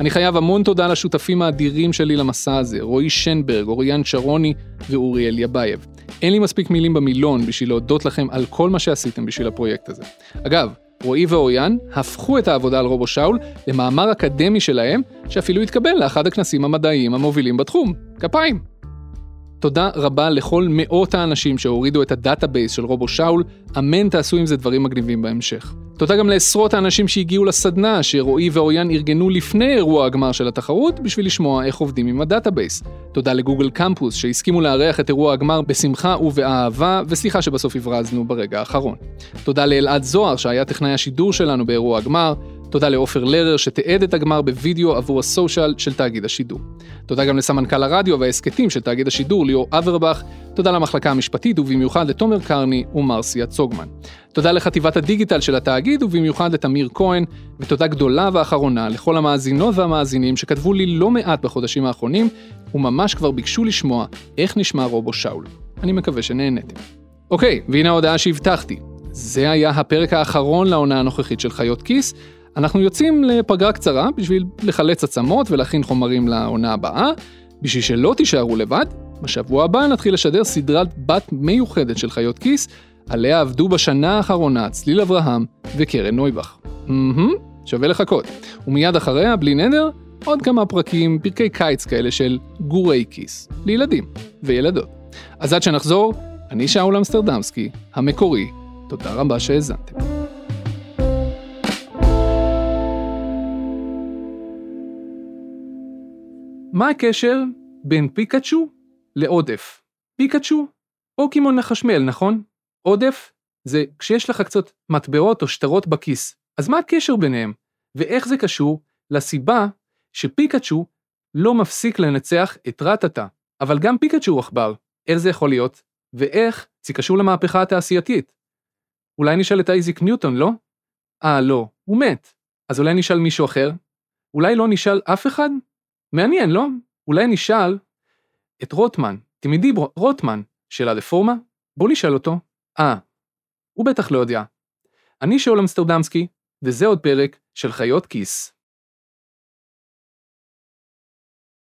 אני חייב המון תודה לשותפים האדירים שלי למסע הזה, רועי שנברג, אוריאן שרוני ואוריאל יבייב. אין לי מספיק מילים במילון בשביל להודות לכם על כל מה שעשיתם בשביל הפרויקט הזה. אגב, רועי ואוריאן הפכו את העבודה על רובו שאול למאמר אקדמי שלהם, שאפילו התקבל לאחד הכנסים המדעיים המובילים בתחום. כפיים. תודה רבה לכל מאות האנשים שהורידו את ה database של רובו שאול, אמן תעשו עם זה דברים מגניבים בהמשך. תודה גם לעשרות האנשים שהגיעו לסדנה שרועי ואוריאן ארגנו לפני אירוע הגמר של התחרות בשביל לשמוע איך עובדים עם ה database. תודה לגוגל קמפוס שהסכימו לארח את אירוע הגמר בשמחה ובאהבה, וסליחה שבסוף הברזנו ברגע האחרון. תודה לאלעד זוהר שהיה טכנאי השידור שלנו באירוע הגמר, תודה לעופר לרר שתיעד את הגמר בווידאו עבור הסושיאל של תאגיד השידור. תודה גם לסמנכ"ל הרדיו וההסכתים של תאגיד השידור ליאור אברבך, תודה למחלקה המשפטית ובמיוחד לתומר קרני ומרסיה צוגמן. תודה לחטיבת הדיגיטל של התאגיד ובמיוחד לתמיר כהן, ותודה גדולה ואחרונה לכל המאזינות והמאזינים שכתבו לי לא מעט בחודשים האחרונים, וממש כבר ביקשו לשמוע איך נשמע רובו שאול. אני מקווה שנהניתם. אוקיי, והנה ההודעה שהבטחתי. זה היה הפרק האחרון לעונה הנוכחית של חיות כיס. אנחנו יוצאים לפגרה קצרה בשביל לחלץ עצמות ולהכין חומרים לעונה הבאה. בשביל שלא תישארו לבד, בשבוע הבא נתחיל לשדר סדרת בת מיוחדת של חיות כיס, עליה עבדו בשנה האחרונה צליל אברהם וקרן נויבך. אהמ, שווה לחכות. ומיד אחריה, בלי נדר, עוד כמה פרקים, פרקי קיץ כאלה של גורי כיס, לילדים וילדות. אז עד שנחזור, אני שאול אמסטרדמסקי, המקורי, תודה רבה שהאזנתם. מה הקשר בין פיקאצ'ו לעודף? פיקאצ'ו פוקימון מחשמל, נכון? עודף זה כשיש לך קצת מטבעות או שטרות בכיס. אז מה הקשר ביניהם? ואיך זה קשור לסיבה שפיקאצ'ו לא מפסיק לנצח את רטטה, אבל גם פיקאצ'ו הוא עכבר. איך זה יכול להיות? ואיך זה קשור למהפכה התעשייתית? אולי נשאל את אייזיק ניוטון, לא? אה, לא, הוא מת. אז אולי נשאל מישהו אחר? אולי לא נשאל אף אחד? מעניין, לא? אולי נשאל את רוטמן, תמידי רוטמן, של הרפורמה? בואו נשאל אותו. אה, הוא בטח לא יודע. אני שאול אמסטרדמסקי, וזה עוד פרק של חיות כיס.